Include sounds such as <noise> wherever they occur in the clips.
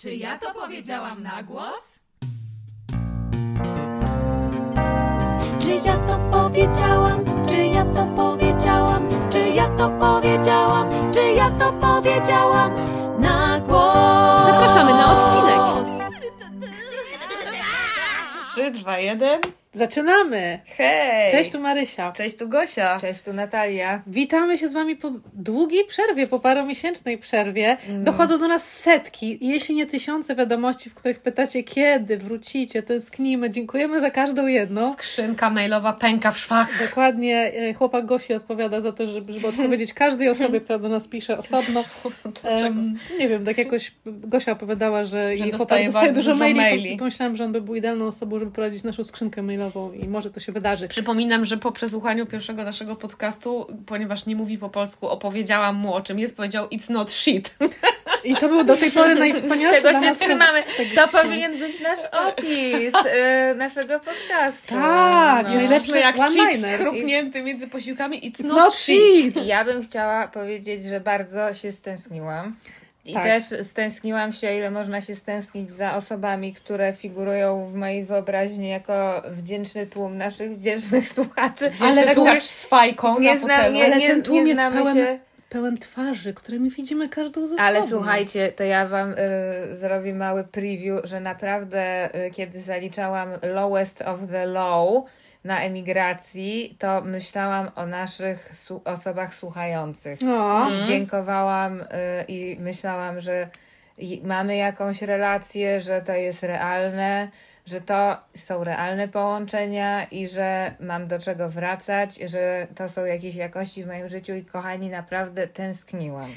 Czy ja to powiedziałam na głos? Czy ja to powiedziałam? Czy ja to powiedziałam? Czy ja to powiedziałam? Czy ja to powiedziałam na głos? Zapraszamy na odcinek. 3, 2, 1. Zaczynamy! Hej! Cześć, tu Marysia. Cześć, tu Gosia. Cześć, tu Natalia. Witamy się z Wami po długiej przerwie, po paromiesięcznej przerwie. Dochodzą do nas setki, jeśli nie tysiące wiadomości, w których pytacie, kiedy wrócicie, tęsknimy. Dziękujemy za każdą jedną. Skrzynka mailowa pęka w szwach. Dokładnie e, chłopak Gosi odpowiada za to, żeby, żeby odpowiedzieć każdej osobie, która do nas pisze osobno. <laughs> Em, nie wiem, tak jakoś Gosia opowiadała, że, jej chłopak dostaje dostaje dużo, dużo maili. maili. Pomyślałam, że on by był idealną osobą, żeby prowadzić naszą skrzynkę mailową i może to się wydarzy. Przypominam, że po przesłuchaniu pierwszego naszego podcastu, ponieważ nie mówi po polsku, opowiedziałam mu o czym jest, powiedział it's not shit. I to był do tej pory najwspanialszy Tego się trzymamy. To powinien być nasz opis e, naszego podcastu. Tak, No. Jesteśmy jak chips one-liner. chrupnięty między posiłkami it's, It's not, not shit. shit. Ja bym chciała powiedzieć, że bardzo się stęskniłam. I Tak. też stęskniłam się, ile można się stęsknić za osobami, które figurują w mojej wyobraźni jako wdzięczny tłum naszych wdzięcznych <laughs> słuchaczy. Ale Ale słuchacz z fajką nie na znam, fotelu. nie, Ale nie, ten tłum nie jest pełen- się. Pełen twarzy, którymi widzimy każdą z Ale osobna. słuchajcie, to ja Wam y, zrobię mały preview, że naprawdę y, kiedy zaliczałam lowest of the low na emigracji, to myślałam o naszych su- osobach słuchających. No. I dziękowałam y, i myślałam, że mamy jakąś relację, że to jest realne, że to są realne połączenia i że mam do czego wracać, że to są jakieś jakości w moim życiu i kochani, naprawdę tęskniłam.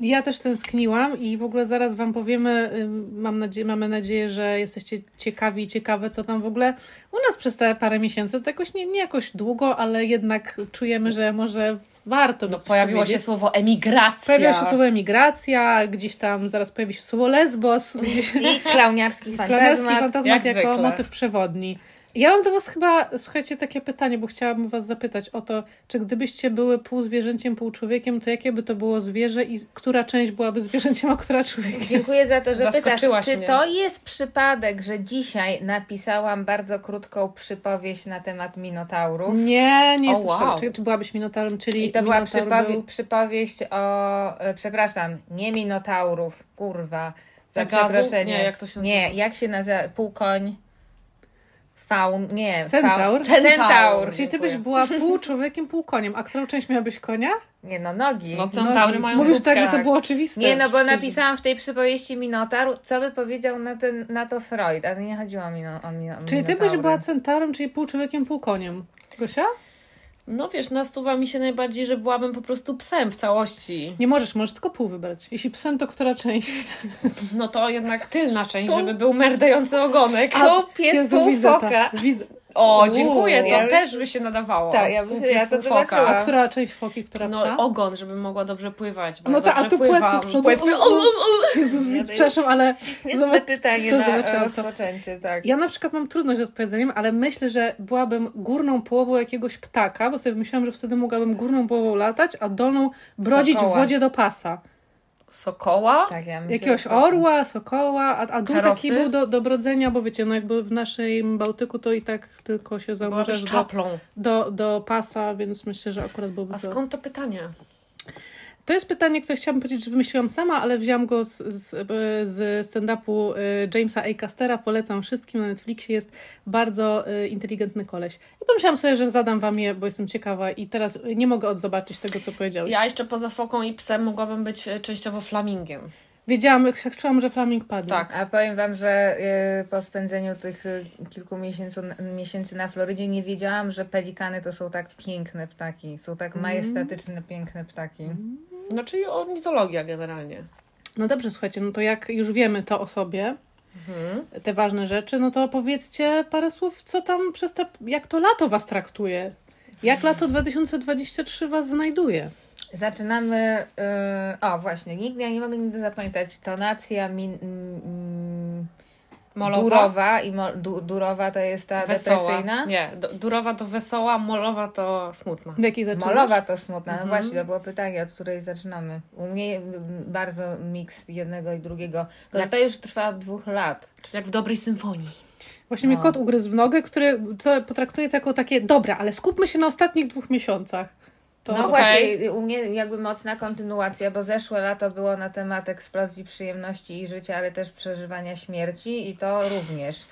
Ja też tęskniłam i w ogóle zaraz Wam powiemy, ym, mam nadzieję, mamy nadzieję, że jesteście ciekawi i ciekawe, co tam w ogóle u nas przez te parę miesięcy, to jakoś nie, nie jakoś długo, ale jednak czujemy, że może warto No, pojawiło się słowo emigracja. Pojawiło się słowo emigracja, gdzieś tam zaraz pojawi się słowo lesbos, I <laughs> klauniarski fantazmat. fantazmat jak jako zwykle. motyw przewodni. Ja mam do Was chyba, słuchajcie, takie pytanie, bo chciałabym Was zapytać o to, czy gdybyście były pół zwierzęciem, pół człowiekiem, to jakie by to było zwierzę i która część byłaby zwierzęciem, a która człowiekiem? Dziękuję za to, że pytasz. Czy mnie. to jest przypadek, że dzisiaj napisałam bardzo krótką przypowieść na temat minotaurów? Nie, nie jest wow. czy, czy byłabyś minotaurem, czyli I to była przypowie- był... przypowieść o, e, przepraszam, nie minotaurów, kurwa, za Pegazu? przeproszenie. Nie, jak to się Nie, nazywa? jak się nazywa? Półkoń? Faun? Nie. Centaur? Faun. Centaur. Centaur. Czyli ty byś była pół człowiekiem, pół koniem, a którą część miałabyś konia? Nie no, nogi. No centaury mają Mówisz dupkę. tak, by to było oczywiste. Nie, no bo Przecież- napisałam w tej przypowieści Minotaur, co by powiedział na, ten, na to Freud, ale nie chodziło mi o, o, mi- o Czyli ty byś była centaurem, czyli pół człowiekiem, pół koniem. Gosia? No wiesz, nasuwa mi się najbardziej, że byłabym po prostu psem w całości. Nie możesz, możesz tylko pół wybrać. Jeśli psem, to która część? No to jednak tylna część, żeby był merdający ogonek. Pół pies, Jezu, pół widzę to, foka. Widzę. O, Uuu. dziękuję, to Ja też by się nadawało. Tak, ja bym się- ja to foka. A która część foki, która No psa? ogon, żebym mogła dobrze pływać. Bo No tak, a tu płetwy z przodu. Płetwy, O, o, o. Jezus, Ja to przepraszam, ale Jest zobacz, pytanie to na zobaczyłam to. rozpoczęcie, tak. ja na przykład mam trudność z odpowiedzeniem, ale myślę, że byłabym górną połową jakiegoś ptaka, bo sobie myślałam, że wtedy mogłabym górną połową latać, a dolną brodzić Sokoła. w wodzie do pasa. Sokoła? Tak, ja myślę, Jakiegoś to- orła, sokoła, a, a dół Karosy? taki był do, do brodzenia, bo wiecie, no jakby w naszym Bałtyku to i tak tylko się zanurzasz do, do, do pasa, więc myślę, że akurat byłby A to. skąd to pytanie? To jest pytanie, które chciałabym powiedzieć, że wymyśliłam sama, ale wziąłam go z, z, z stand-upu y, Jamesa A. Castera. Polecam wszystkim. Na Netflixie jest bardzo y, inteligentny koleś. I pomyślałam sobie, że zadam wam je, bo jestem ciekawa i teraz nie mogę odzobaczyć tego, co powiedziałeś. Ja jeszcze poza foką i psem mogłabym być e, częściowo flamingiem. Wiedziałam, jak czułam, że flaming padnie. Tak. A powiem Wam, że y, po spędzeniu tych y, kilku miesięcy, miesięcy na Florydzie nie wiedziałam, że pelikany to są tak piękne ptaki. Są tak majestatyczne, piękne ptaki. No czyli ornitologia generalnie. No dobrze, słuchajcie, no to jak już wiemy to o sobie, Mhm. te ważne rzeczy, no to powiedzcie parę słów, co tam przez te, jak to lato was traktuje? Jak lato 2023 was znajduje? Zaczynamy. y, o, właśnie, nigdy ja nie mogę nigdy zapamiętać. Tonacja, min, mm, Molowa? Durowa i mo, du, Durowa to jest ta Wesoła. depresyjna. Nie, do, durowa to wesoła, molowa to smutna. W jakiej zaczynasz? Molowa to smutna. No Mhm. właśnie, to było pytanie, od której zaczynamy. U mnie bardzo miks jednego i drugiego. Tylko, że to już trwa od dwóch lat. Czyli jak w dobrej symfonii. Właśnie mnie No. kot ugryzł w nogę, który to potraktuje to jako takie, dobra, ale skupmy się na ostatnich dwóch miesiącach. No Okej. właśnie, u mnie jakby mocna kontynuacja, bo zeszłe lato było na temat eksplozji przyjemności i życia, ale też przeżywania śmierci i to również.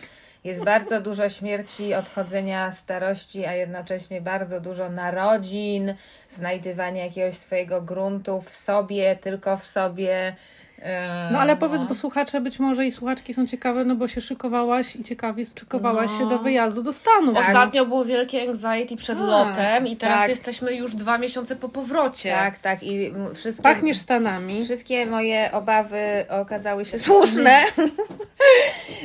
Jest bardzo dużo śmierci, odchodzenia starości, a jednocześnie bardzo dużo narodzin, znajdywania jakiegoś swojego gruntu w sobie, tylko w sobie. Eee, No ale powiedz, bo słuchacze być może i słuchaczki są ciekawe, no bo się szykowałaś i ciekawie szykowałaś No. się do wyjazdu do Stanów. Tak. Ostatnio było wielkie anxiety przed A, lotem i teraz tak. jesteśmy już dwa miesiące po powrocie. Tak, tak. I wszystkie, Pachniesz Stanami. Wszystkie moje obawy okazały się słuszne. <laughs>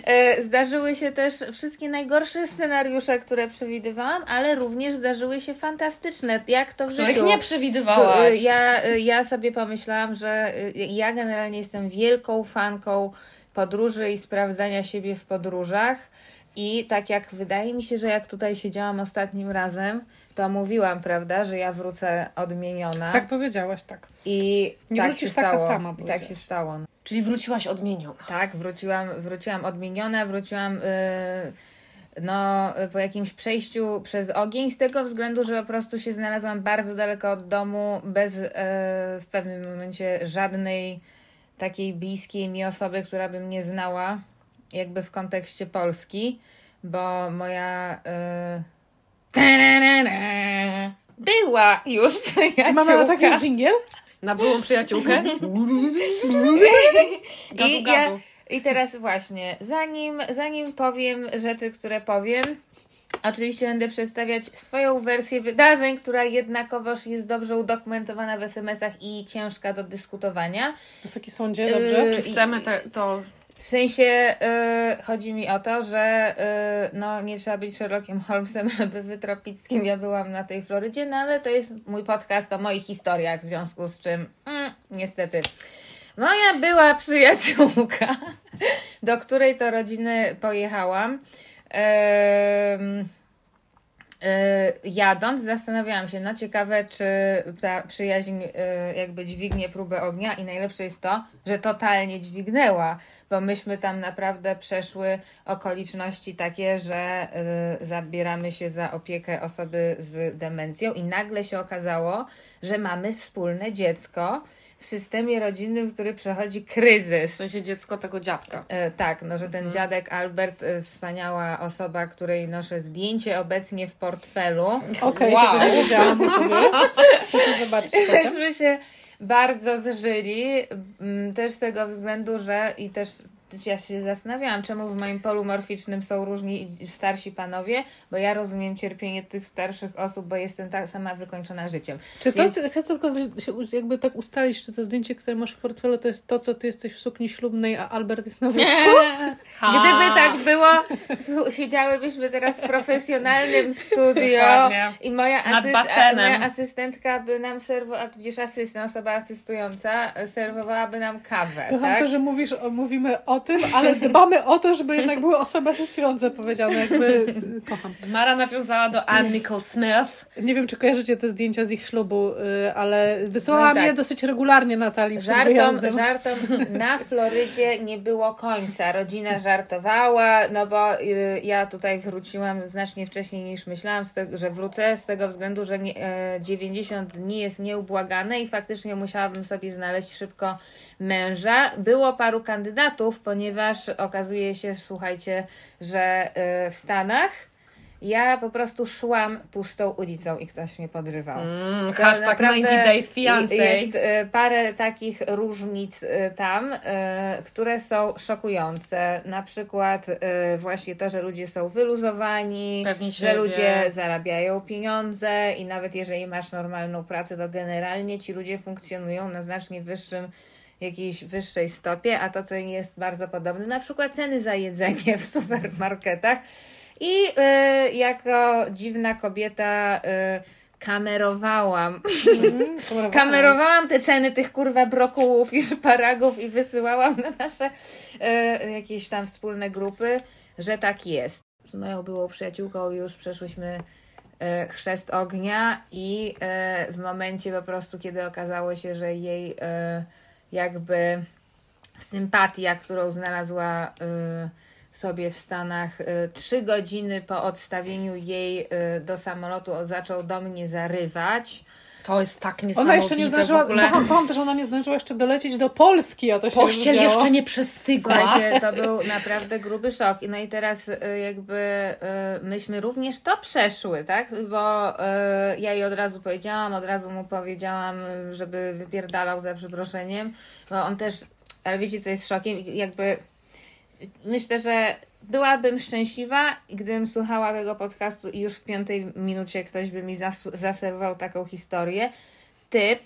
E, Zdarzyły się też wszystkie najgorsze scenariusze, które przewidywałam, ale również zdarzyły się fantastyczne. Jak to w Których życiu. nie przewidywałaś. e, Ja, e, ja sobie pomyślałam, że e, ja generalnie jestem wielką fanką podróży i sprawdzania siebie w podróżach. I tak jak wydaje mi się, że jak tutaj siedziałam ostatnim razem, to mówiłam, prawda, że ja wrócę odmieniona. Tak powiedziałaś, tak. I Nie tak wrócisz się taka stało. sama, I tak się stało. Czyli wróciłaś odmieniona. Tak, wróciłam, wróciłam odmieniona, wróciłam yy, no, po jakimś przejściu przez ogień, z tego względu, że po prostu się znalazłam bardzo daleko od domu, bez yy, w pewnym momencie żadnej takiej bliskiej mi osoby, która by mnie znała, jakby w kontekście Polski, bo moja yy, była już <laughs> Czy przyjaciółka. mamy na taki dżingiel? Na byłą przyjaciółkę? Gadu, <laughs> I, ja, gadu. I teraz właśnie, zanim, zanim powiem rzeczy, które powiem, oczywiście będę przedstawiać swoją wersję wydarzeń, która jednakowoż jest dobrze udokumentowana w SMS-ach i ciężka do dyskutowania. Wysoki sądzie, dobrze? Yy, Czy chcemy te, to... W sensie y, chodzi mi o to, że y, no, nie trzeba być Sherlockiem Holmesem, <laughs> żeby wytropić, z kim ja byłam na tej Florydzie, no ale to jest mój podcast o moich historiach, w związku z czym mm, niestety. Moja była przyjaciółka, <laughs> do której to rodziny pojechałam. E, jadąc zastanawiałam się, no ciekawe, czy ta przyjaźń e, jakby dźwignie próbę ognia i najlepsze jest to, że totalnie dźwignęła, bo myśmy tam naprawdę przeszły okoliczności takie, że e, zabieramy się za opiekę osoby z demencją i nagle się okazało, że mamy wspólne dziecko w systemie rodzinnym, który przechodzi W kryzys. sensie dziecko tego dziadka. E, tak, no że ten dziadek Albert, e, wspaniała osoba, której noszę zdjęcie obecnie w portfelu. <laughs> Okej, Wow. tego nie wiedziałam. <laughs> Myśmy się bardzo zżyli, też z tego względu, że i też ja się zastanawiałam, czemu w moim polu morficznym są różni starsi panowie, bo ja rozumiem cierpienie tych starszych osób, bo jestem tak sama wykończona życiem. Czy to, Więc- chcę tylko jakby tak ustalić, czy to zdjęcie, które masz w portfelu, to jest to, co ty jesteś w sukni ślubnej, a Albert jest na wózku? <laughs> Gdyby tak było, siedziałybyśmy teraz w profesjonalnym <laughs> studio i moja, asyst- a, moja asystentka by nam serwowała, tudzież asystent, osoba asystująca, serwowałaby nam kawę. Kocham tak? to, że mówisz, o, mówimy o tym, ale dbamy o to, żeby jednak były osoby asystujące powiedziane, jakby y, kocham. Mara nawiązała do Ann Nicole Smith. Nie wiem, czy kojarzycie te zdjęcia z ich ślubu, y, ale wysyłałam No tak. je dosyć regularnie Natalii przed Żartom, wyjazdem. żartom na Florydzie nie było końca. Rodzina żartowała, no bo y, ja tutaj wróciłam znacznie wcześniej niż myślałam, te, że wrócę z tego względu, że nie, e, 90 dni jest nieubłagane i faktycznie musiałabym sobie znaleźć szybko męża. Było paru kandydatów, ponieważ okazuje się, słuchajcie, że y, w Stanach ja po prostu szłam pustą ulicą i ktoś mnie podrywał. Mm, To hashtag naprawdę 90 Days Fiancé. Jest e, parę takich różnic e, tam, które są szokujące. Na przykład właśnie to, że ludzie są wyluzowani, że ludzie zarabiają pieniądze i nawet jeżeli masz normalną pracę, to generalnie ci ludzie funkcjonują na znacznie wyższym jakiejś wyższej stopie, a to, co jest bardzo podobne, na przykład ceny za jedzenie w supermarketach. I y, jako dziwna kobieta y, kamerowałam. Mhm, <laughs> Kamerowałam te ceny tych kurwa brokułów i szparagów i wysyłałam na nasze e, jakieś tam wspólne grupy, że tak jest. Z moją byłą przyjaciółką już przeszłyśmy chrzest ognia i w momencie po prostu, kiedy okazało się, że jej jakby sympatia, którą znalazła y, sobie w Stanach y, trzy godziny po odstawieniu jej y, do samolotu zaczął do mnie zarywać. To jest tak Ona niesamowite jeszcze nie w zdążyła, ogóle. kocham, kocham też, ona nie zdążyła jeszcze dolecieć do Polski, a to się Pościel już jeszcze nie przestygła. Słuchajcie, to był naprawdę gruby szok. No i teraz y, jakby y, myśmy również to przeszły, tak? Bo y, ja jej od razu powiedziałam, od razu mu powiedziałam, żeby wypierdalał za przeproszeniem, bo on też, ale wiecie co jest szokiem? Jakby myślę, że byłabym szczęśliwa, gdybym słuchała tego podcastu i już w piątej minucie ktoś by mi zaserwował taką historię. Typ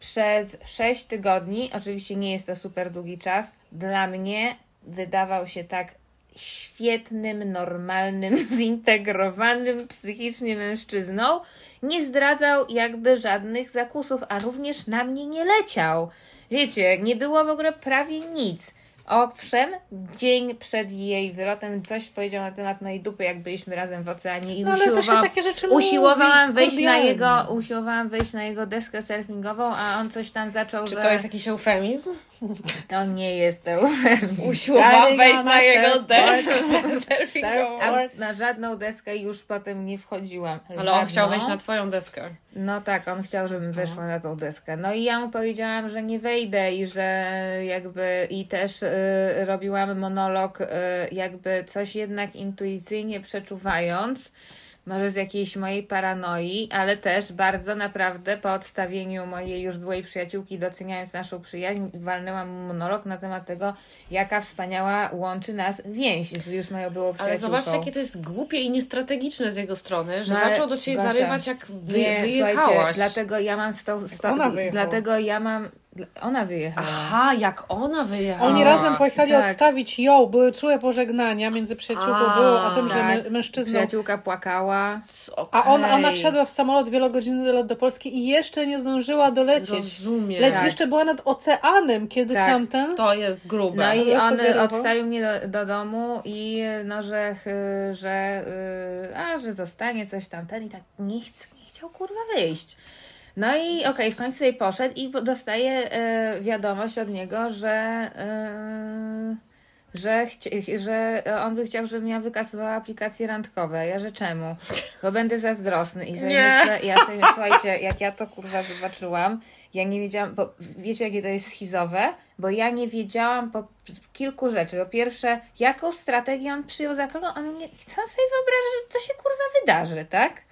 przez 6 tygodni, oczywiście nie jest to super długi czas, dla mnie wydawał się tak świetnym, normalnym, <laughs> zintegrowanym psychicznie mężczyzną. Nie zdradzał jakby żadnych zakusów, a również na mnie nie leciał. Wiecie, nie było w ogóle prawie nic. Owszem, dzień przed jej wylotem coś powiedział na temat mojej dupy, jak byliśmy razem w oceanie i No ale to się usiłowałam, takie rzeczy usiłowałam mówi wejść na jego, usiłowałam wejść na jego deskę surfingową, a on coś tam zaczął, Czy że to jest jakiś eufemizm? to nie jest eufemizm. Usiłowała Darling, wejść na jego deskę <laughs> surfingową. A na żadną deskę już potem nie wchodziłam. Ale on chciał wejść na twoją deskę. No tak, on chciał, żebym weszła na tą deskę. No i ja mu powiedziałam, że nie wejdę i że jakby i też y, robiłam monolog, y, jakby coś jednak intuicyjnie przeczuwając, może z jakiejś mojej paranoi, ale też bardzo naprawdę po odstawieniu mojej już byłej przyjaciółki, doceniając naszą przyjaźń, walnęłam monolog na temat tego, jaka wspaniała łączy nas więź z już moją byłą przyjaciółką. Ale zobaczcie, jakie to jest głupie i niestrategiczne z jego strony, że No zaczął do ciebie Basia, zarywać, jak wy, Nie, wyjechałaś. dlatego ja mam z tą... Z tą dlatego ja mam... Ona wyjechała. Aha, jak ona wyjechała. Oni razem pojechali tak. odstawić ją, były czułe pożegnania między przyjaciółką A, było o tym, że tak. mę- mężczyzną... Przyjaciółka płakała. A on, ona Okej. wsiadła w samolot wielogodzinny lot do Polski i jeszcze nie zdążyła dolecieć. Rozumiem. Lecz Tak. jeszcze była nad oceanem, kiedy Tak. tamten... To jest grube. No i on odstawił mnie do, do domu i no, że, że, y, a, że zostanie coś tam ten i tak nie, chce, nie chciał kurwa wyjść. No i okej, w końcu sobie poszedł i dostaje e, wiadomość od niego, że, e, że, chci- że on by chciał, żebym ja wykasowała aplikacje randkowe. Ja, że czemu? Bo będę zazdrosny i sobie Nie. myślę, ja sobie, słuchajcie, jak ja to kurwa zobaczyłam, ja nie wiedziałam, bo wiecie jakie to jest schizowe? Bo ja nie wiedziałam po kilku rzeczy. Po pierwsze, jaką strategię on przyjął, za kogo on co on sobie wyobraża, że co się kurwa wydarzy, tak?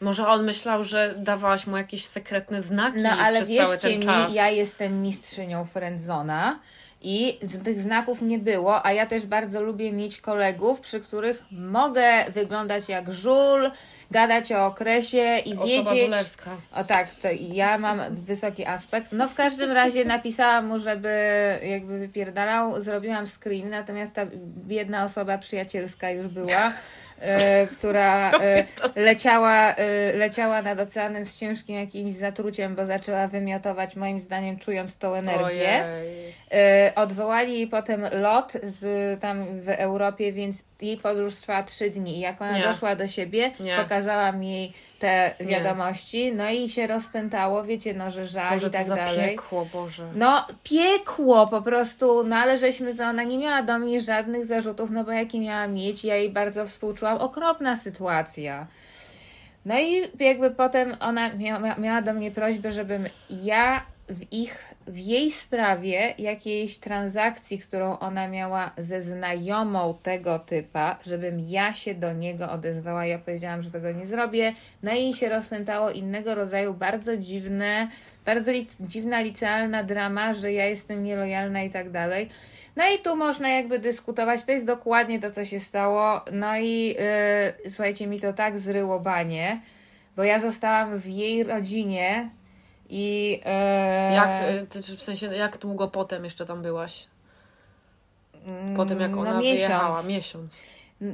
Może on myślał, że dawałaś mu jakieś sekretne znaki No ale przez cały ten mi, czas. ja jestem mistrzynią friendzona i z tych znaków nie było, a ja też bardzo lubię mieć kolegów, przy których mogę wyglądać jak żul, gadać o okresie i Osoba wiedzieć... żulerska. O tak, to ja mam wysoki aspekt. No w każdym razie napisałam mu, żeby jakby wypierdalał, zrobiłam screen, natomiast ta biedna osoba przyjacielska już była, która <laughs> e, leciała, e, leciała nad oceanem z ciężkim jakimś zatruciem, bo zaczęła wymiotować moim zdaniem czując tą energię. Ojej. E, Odwołali jej potem lot z tam w Europie, więc jej podróż trwała trzy dni. Jak ona Nie. doszła do siebie, Nie. pokazałam jej te wiadomości, no i się rozpętało, wiecie, no, że żal Boże, i tak dalej. piekło, Boże. No, piekło po prostu, no ale żeśmy to, ona nie miała do mnie żadnych zarzutów, no bo jakie miała mieć, ja jej bardzo współczułam, okropna sytuacja. No i jakby potem ona miała, miała do mnie prośbę, żebym ja w ich, w jej sprawie jakiejś transakcji, którą ona miała ze znajomą tego typa, żebym ja się do niego odezwała. Ja powiedziałam, że tego nie zrobię. No i się rozpętało innego rodzaju bardzo dziwne, bardzo dziwna licealna drama, że ja jestem nielojalna i tak dalej. No i tu można jakby dyskutować, to jest dokładnie to, co się stało. No i yy, słuchajcie, mi to tak zryło banie, bo ja zostałam w jej rodzinie i... Yy, Jak, czy w sensie, jak długo potem jeszcze tam byłaś? Po tym, jak no ona miesiąc. wyjechała? Miesiąc.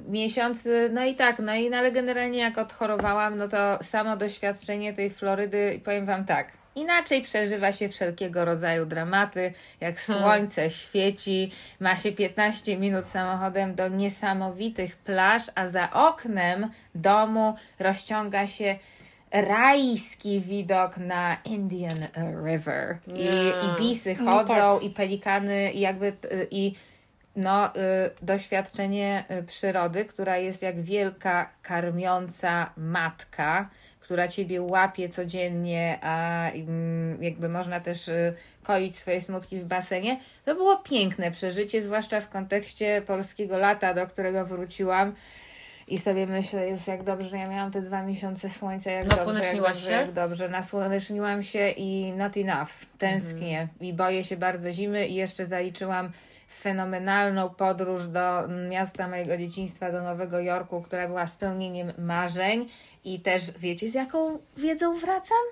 miesiąc, y, no i tak, no i no, ale generalnie jak odchorowałam, no to samo doświadczenie tej Florydy, powiem Wam tak, inaczej przeżywa się wszelkiego rodzaju dramaty, jak słońce świeci, ma się 15 minut samochodem do niesamowitych plaż, a za oknem domu rozciąga się rajski widok na Indian River. I, i bisy No chodzą, i pelikany, i jakby, i no, y, doświadczenie y, przyrody, która jest jak wielka, karmiąca matka, która ciebie łapie codziennie, a mm, jakby można też y, koić swoje smutki w basenie. To było piękne przeżycie, zwłaszcza w kontekście polskiego lata, do którego wróciłam. I sobie myślę, jest jak dobrze, że ja miałam te dwa miesiące słońca, jak dobrze, jak dobrze, się? jak dobrze. Nasłoneczniłam się i not enough. Tęsknię Mhm. i boję się bardzo zimy i jeszcze zaliczyłam fenomenalną podróż do miasta mojego dzieciństwa, do Nowego Jorku, która była spełnieniem marzeń i też wiecie z jaką wiedzą wracam?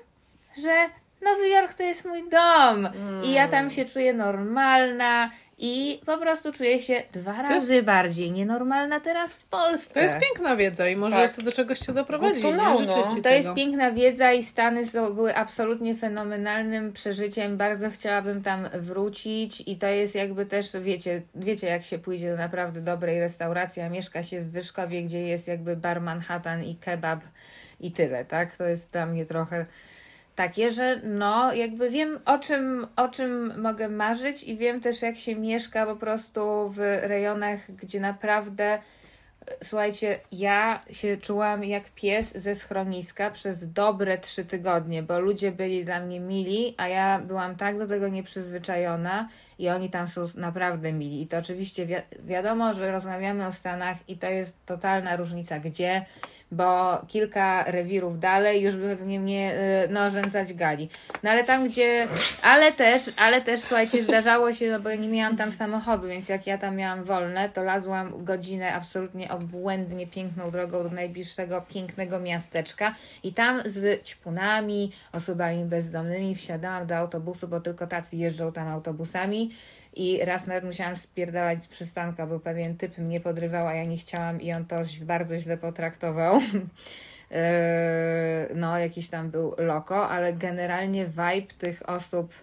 Że Nowy Jork to jest mój dom i ja tam się czuję normalna i po prostu czuję się dwa jest- razy bardziej nienormalna teraz w Polsce. To jest piękna wiedza i może Tak. to do czegoś cię doprowadzi. No. ci To tego. jest piękna wiedza i Stany są, były absolutnie fenomenalnym przeżyciem. Bardzo chciałabym tam wrócić i to jest jakby też, wiecie, wiecie jak się pójdzie do naprawdę dobrej restauracji, a mieszka się w Wyszkowie, gdzie jest jakby bar Manhattan i kebab i tyle, tak? To jest dla mnie trochę takie, że no, jakby wiem o czym, o czym mogę marzyć i wiem też jak się mieszka po prostu w rejonach, gdzie naprawdę Słuchajcie, ja się czułam jak pies ze schroniska przez dobre trzy tygodnie, bo ludzie byli dla mnie mili, a ja byłam tak do tego nieprzyzwyczajona i oni tam są naprawdę mili. I to oczywiście wi- wiadomo, że rozmawiamy o Stanach i to jest totalna różnica gdzie, bo kilka rewirów dalej już by pewnie mnie y, no, rzędzać gali. No ale tam gdzie, ale też, ale też słuchajcie, zdarzało się, no bo ja nie miałam tam samochodu, więc jak ja tam miałam wolne, to lazłam godzinę absolutnie obłędnie piękną drogą do najbliższego pięknego miasteczka i tam z ćpunami, osobami bezdomnymi wsiadałam do autobusu, bo tylko tacy jeżdżą tam autobusami i raz nawet musiałam spierdalać z przystanka, bo pewien typ mnie podrywał, a ja nie chciałam i on to bardzo źle potraktował. Eee, <laughs> no, jakiś tam był loko, ale generalnie vibe tych osób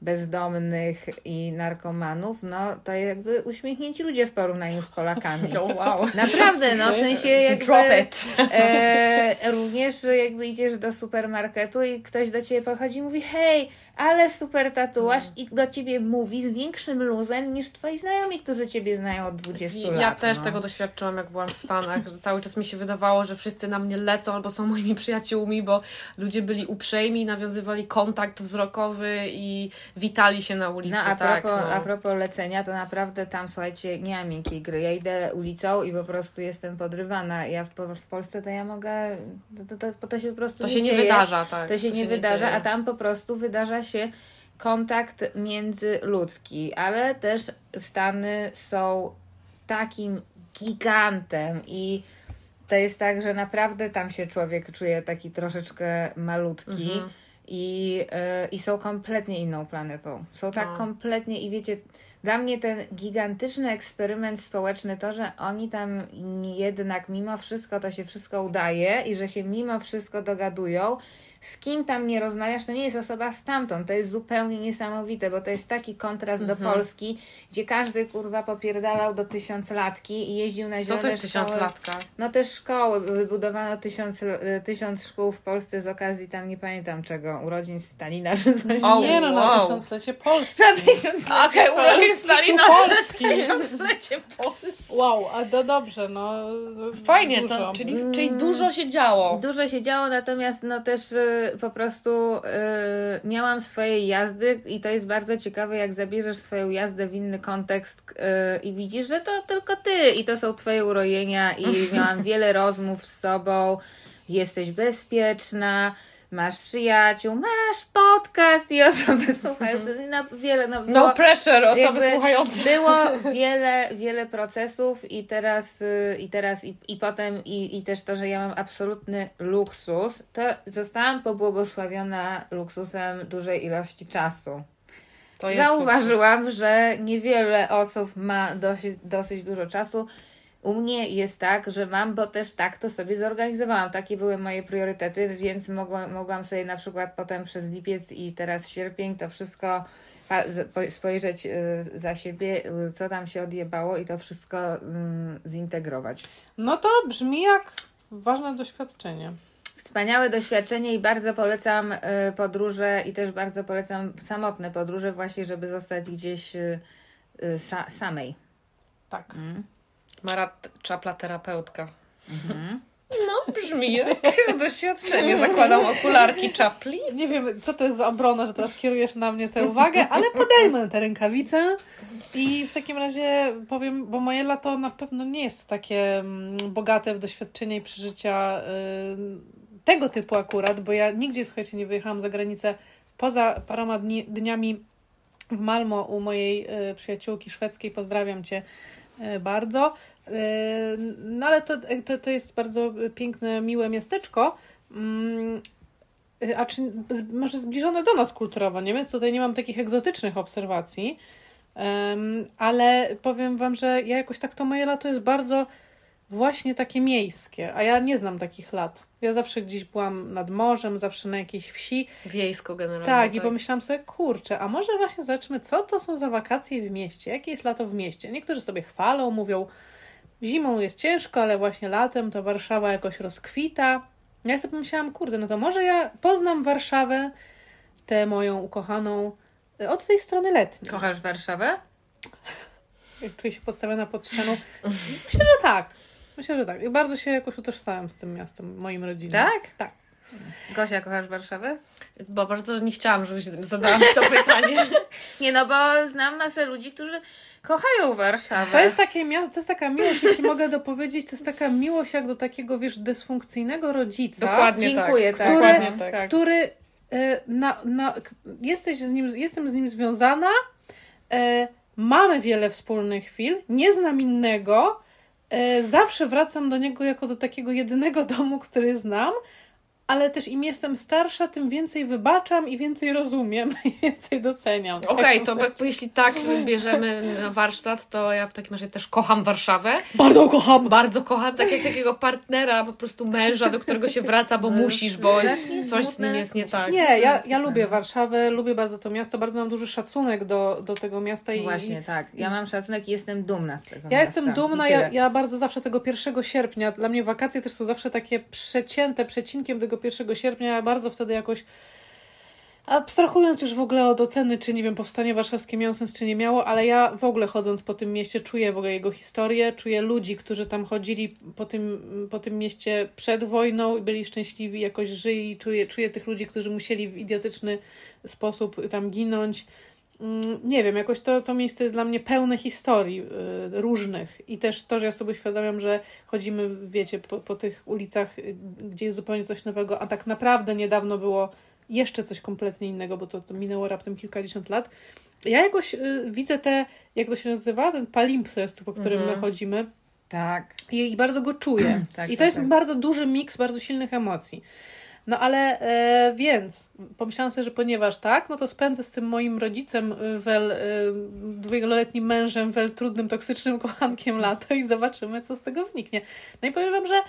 bezdomnych i narkomanów, no to jakby uśmiechnięci ludzie w porównaniu z Polakami. <laughs> Oh, wow. Naprawdę, no w sensie jakby... Drop it. <laughs> E, również jakby idziesz do supermarketu i ktoś do ciebie podchodzi i mówi hej, ale super tatuaż i do ciebie mówi z większym luzem niż twoi znajomi, którzy ciebie znają od 20 Ja lat. też no. tego doświadczyłam, jak byłam w Stanach, że cały czas mi się wydawało, że wszyscy na mnie lecą albo są moimi przyjaciółmi, bo ludzie byli uprzejmi, nawiązywali kontakt wzrokowy i witali się na ulicy. No a tak, propos, no. a propos lecenia, to naprawdę tam, słuchajcie, nie ma miękkiej gry. Ja idę ulicą i po prostu jestem podrywana. Ja w, w Polsce to ja mogę, to, to, to, to się po prostu To nie się nie dzieje. wydarza, tak. To się nie wydarza, dzieje. a tam po prostu wydarza się kontakt międzyludzki, ale też Stany są takim gigantem i to jest tak, że naprawdę tam się człowiek czuje taki troszeczkę malutki. Mhm. I, y, I są kompletnie inną planetą. Są tak No. kompletnie i wiecie, dla mnie ten gigantyczny eksperyment społeczny, to, że oni tam jednak mimo wszystko to się wszystko udaje i że się mimo wszystko dogadują, z kim tam nie rozmawiasz, to nie jest osoba stamtąd. To jest zupełnie niesamowite, bo to jest taki kontrast Mhm. do Polski, gdzie każdy kurwa popierdalał do tysiąclatki i jeździł na Co zielone to jest szkoły. tysiąclatka? No te szkoły, wybudowano tysiąc, e, tysiąc szkół w Polsce z okazji tam nie pamiętam czego, urodzin Stalina czy coś. O, Nie no, na wow. tysiąclecie Polski. Na tysiąc Okej, urodzin Stalina Polski. tysiąclecie Polski. Wow, a to dobrze, no. Fajnie, dużo. to, czyli, czyli dużo się działo. Dużo się działo, natomiast no też y, po prostu y, miałam swoje jazdy i to jest bardzo ciekawe, jak zabierzesz swoją jazdę w inny kontekst y, i widzisz, że to tylko ty i to są twoje urojenia i <laughs> miałam wiele rozmów z sobą, jesteś bezpieczna, masz przyjaciół, masz podcast i osoby <laughs> słuchające, no wiele, no, No było- pressure, osoby słuchające. Było <laughs> wiele, wiele procesów i teraz, y, i teraz, i, i potem, i, i też to, że ja mam absolutny luksus, to zostałam pobłogosławiona luksusem dużej ilości czasu. Zauważyłam, że niewiele osób ma dosyć, dosyć dużo czasu. U mnie jest tak, że mam, bo też tak to sobie zorganizowałam. Takie były moje priorytety, więc mogłam, mogłam sobie na przykład potem przez lipiec i teraz sierpień to wszystko spojrzeć y, za siebie, y, co tam się odjebało i to wszystko y, zintegrować. No to brzmi jak ważne doświadczenie. Wspaniałe doświadczenie i bardzo polecam y, podróże i też bardzo polecam samotne podróże właśnie, żeby zostać gdzieś sa- samej. Tak. Mm. Mara t- czapla terapeutka. Mhm. No, brzmi jak <laughs> doświadczenie. Zakładam okularki czapli. Nie wiem, co to jest za obrona, że teraz kierujesz na mnie tę uwagę, ale podejmę tę rękawicę i w takim razie powiem, bo moje lato na pewno nie jest takie mm, bogate w doświadczenia i przeżycia y, tego typu akurat, bo ja nigdzie, słuchajcie, nie wyjechałam za granicę poza paroma dni, dniami w Malmo u mojej y, przyjaciółki szwedzkiej. Pozdrawiam Cię bardzo. Y, No ale to, to, to jest bardzo piękne, miłe miasteczko. Mm, Y, A czy może zbliżone do nas kulturowo, nie? Więc tutaj nie mam takich egzotycznych obserwacji. Ale powiem Wam, że ja jakoś tak to moje lato jest bardzo właśnie takie miejskie, a ja nie znam takich lat. Ja zawsze gdzieś byłam nad morzem, zawsze na jakiejś wsi. Wiejsko generalnie. Tak, i pomyślałam sobie, kurczę, a może właśnie zobaczmy, co to są za wakacje w mieście, jakie jest lato w mieście. Niektórzy sobie chwalą, mówią, zimą jest ciężko, ale właśnie latem to Warszawa jakoś rozkwita. Ja sobie pomyślałam, kurde, no to może ja poznam Warszawę, tę moją ukochaną, y, od tej strony letniej. Kochasz Warszawę? Czuję się podstawiona pod ścianą. Myślę, że tak. Myślę, że tak. I bardzo się jakoś utożsamiam z tym miastem, moim rodzinnym. Tak? Tak. Gosia, kochasz Warszawę? Bo bardzo nie chciałam, żebyś zadała mi to pytanie. <laughs> Nie, no bo znam masę ludzi, którzy kochają Warszawę. To jest takie miasto, to jest taka miłość, jeśli mogę dopowiedzieć, to jest taka miłość jak do takiego, wiesz, dysfunkcyjnego rodzica. Dokładnie Dziękuję, tak. tak. Dokładnie Które- tak. który e, na, na, jesteś z nim, jestem z nim związana, e, mamy wiele wspólnych chwil, nie znam innego, zawsze wracam do niego jako do takiego jedynego domu, który znam, ale też im jestem starsza, tym więcej wybaczam i więcej rozumiem <laughs> i więcej doceniam. Okej, to jak- jeśli tak bierzemy na warsztat, to ja w takim razie też kocham Warszawę. Bardzo kocham! Bardzo kocham, tak jak takiego partnera, po prostu męża, do którego się wraca, bo musisz, bo jest, coś z nim jest nie tak. Nie, ja, ja lubię Warszawę, lubię bardzo to miasto, bardzo mam duży szacunek do, do tego miasta i Właśnie tak. Ja mam szacunek i jestem dumna z tego Ja miasta. jestem dumna, ja, ja bardzo zawsze tego 1 sierpnia, dla mnie wakacje też są zawsze takie przecięte, przecinkiem tego 1 sierpnia, bardzo wtedy jakoś abstrahując już w ogóle od oceny, czy nie wiem, powstanie warszawskie miało sens, czy nie miało, ale ja w ogóle chodząc po tym mieście czuję w ogóle jego historię, czuję ludzi, którzy tam chodzili po tym, po tym mieście przed wojną i byli szczęśliwi, jakoś żyli, czuję, czuję tych ludzi, którzy musieli w idiotyczny sposób tam ginąć. Mm, Nie wiem, jakoś to, to miejsce jest dla mnie pełne historii y, różnych i też to, że ja sobie uświadamiam, że chodzimy, wiecie, po, po tych ulicach, y, gdzie jest zupełnie coś nowego, a tak naprawdę niedawno było jeszcze coś kompletnie innego, bo to, to minęło raptem kilkadziesiąt lat. Ja jakoś y, widzę te, jak to się nazywa, ten palimpsest, po którym Mhm. my chodzimy Tak. i, i bardzo go czuję. <clears throat> Tak, I to tak, jest tak. bardzo duży miks bardzo silnych emocji. No ale e, więc pomyślałam sobie, że ponieważ tak, no to spędzę z tym moim rodzicem, y, wel, dwuwieloletnim mężem, wel trudnym, toksycznym <laughs> kochankiem lato i zobaczymy, co z tego wyniknie. No i powiem Wam, że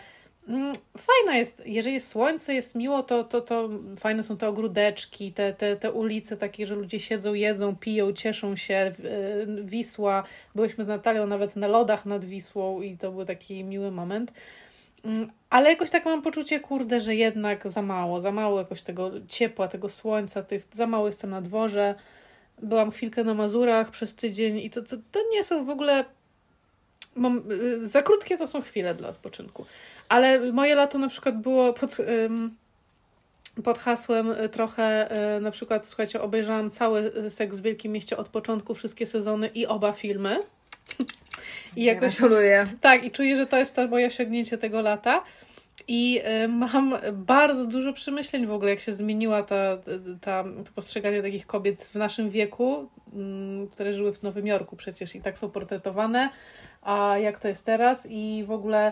mm, fajna jest, jeżeli jest słońce, jest miło, to, to, to fajne są te ogródeczki, te, te, te ulice takie, że ludzie siedzą, jedzą, piją, cieszą się, y, Wisła. Byłyśmy z Natalią nawet na lodach nad Wisłą i to był taki miły moment. Mm, Ale jakoś tak mam poczucie, kurde, że jednak za mało, za mało jakoś tego ciepła, tego słońca, tych, za mało jestem na dworze. Byłam chwilkę na Mazurach przez tydzień i to, to, to nie są w ogóle. Mam, y, za krótkie to są chwile dla odpoczynku. Ale moje lato na przykład było pod, pod hasłem y, trochę, y, na przykład, słuchajcie, obejrzałam cały Seks w Wielkim Mieście od początku, wszystkie sezony i oba filmy. I jakoś Gratuluję. tak, i czuję, że to jest to moje osiągnięcie tego lata. I y, mam bardzo dużo przemyśleń w ogóle, jak się zmieniła ta, ta, to postrzeganie takich kobiet w naszym wieku, mm, które żyły w Nowym Jorku przecież i tak są portretowane, a jak to jest teraz i w ogóle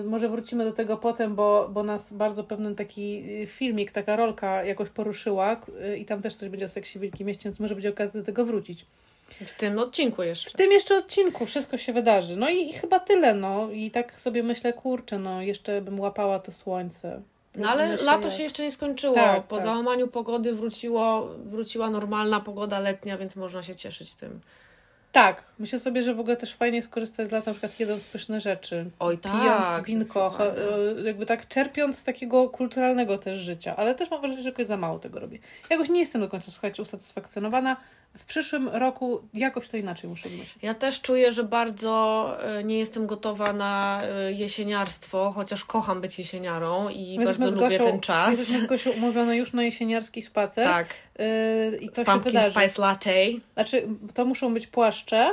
y, może wrócimy do tego potem, bo, bo nas bardzo pewien taki filmik, taka rolka jakoś poruszyła y, i tam też coś będzie o seksie w Wielkim Mieście, więc może będzie okazja do tego wrócić. W tym odcinku jeszcze. W tym jeszcze odcinku wszystko się wydarzy. No i, i chyba tyle, no. I tak sobie myślę, kurczę, no jeszcze bym łapała to słońce. No ale lato się jeszcze nie skończyło. Tak, po tak. załamaniu pogody wróciło, wróciła normalna pogoda letnia, więc można się cieszyć tym. Tak, myślę sobie, że w ogóle też fajnie skorzystać z lata, na przykład jedząc pyszne rzeczy. Oj Pijąc tak. winko, cho- zdecydowanie. e, jakby tak czerpiąc z takiego kulturalnego też życia, ale też mam wrażenie, że jakoś za mało tego robię. Jakoś nie jestem do końca, słuchajcie, usatysfakcjonowana. W przyszłym roku jakoś to inaczej muszę myśleć. Ja też czuję, że bardzo e, nie jestem gotowa na e, jesieniarstwo, chociaż kocham być jesieniarą i My bardzo lubię Gosią- ten czas. Jesteśmy z Gosią umówione już na jesieniarski spacer. Tak, Yy, I to się pumpkin wydarzy. spice latte. Znaczy, to muszą być płaszcze,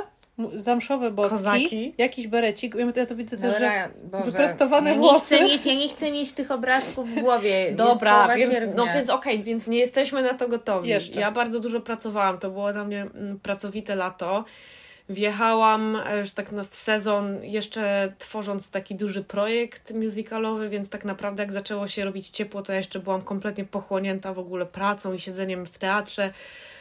zamszowe botki, Kozaki. jakiś berecik. Ja to widzę też, że Boże. wyprostowane ja nie włosy. Chcę mieć, ja nie chcę mieć tych obrazków w głowie. <laughs> Dobra, więc, sierpnia. no więc okej, więc nie jesteśmy na to gotowi. Jeszcze. Ja bardzo dużo pracowałam, to było dla mnie mm, pracowite lato. Wjechałam e, już tak na, w sezon, jeszcze tworząc taki duży projekt musicalowy, więc tak naprawdę jak zaczęło się robić ciepło, to ja jeszcze byłam kompletnie pochłonięta w ogóle pracą i siedzeniem w teatrze,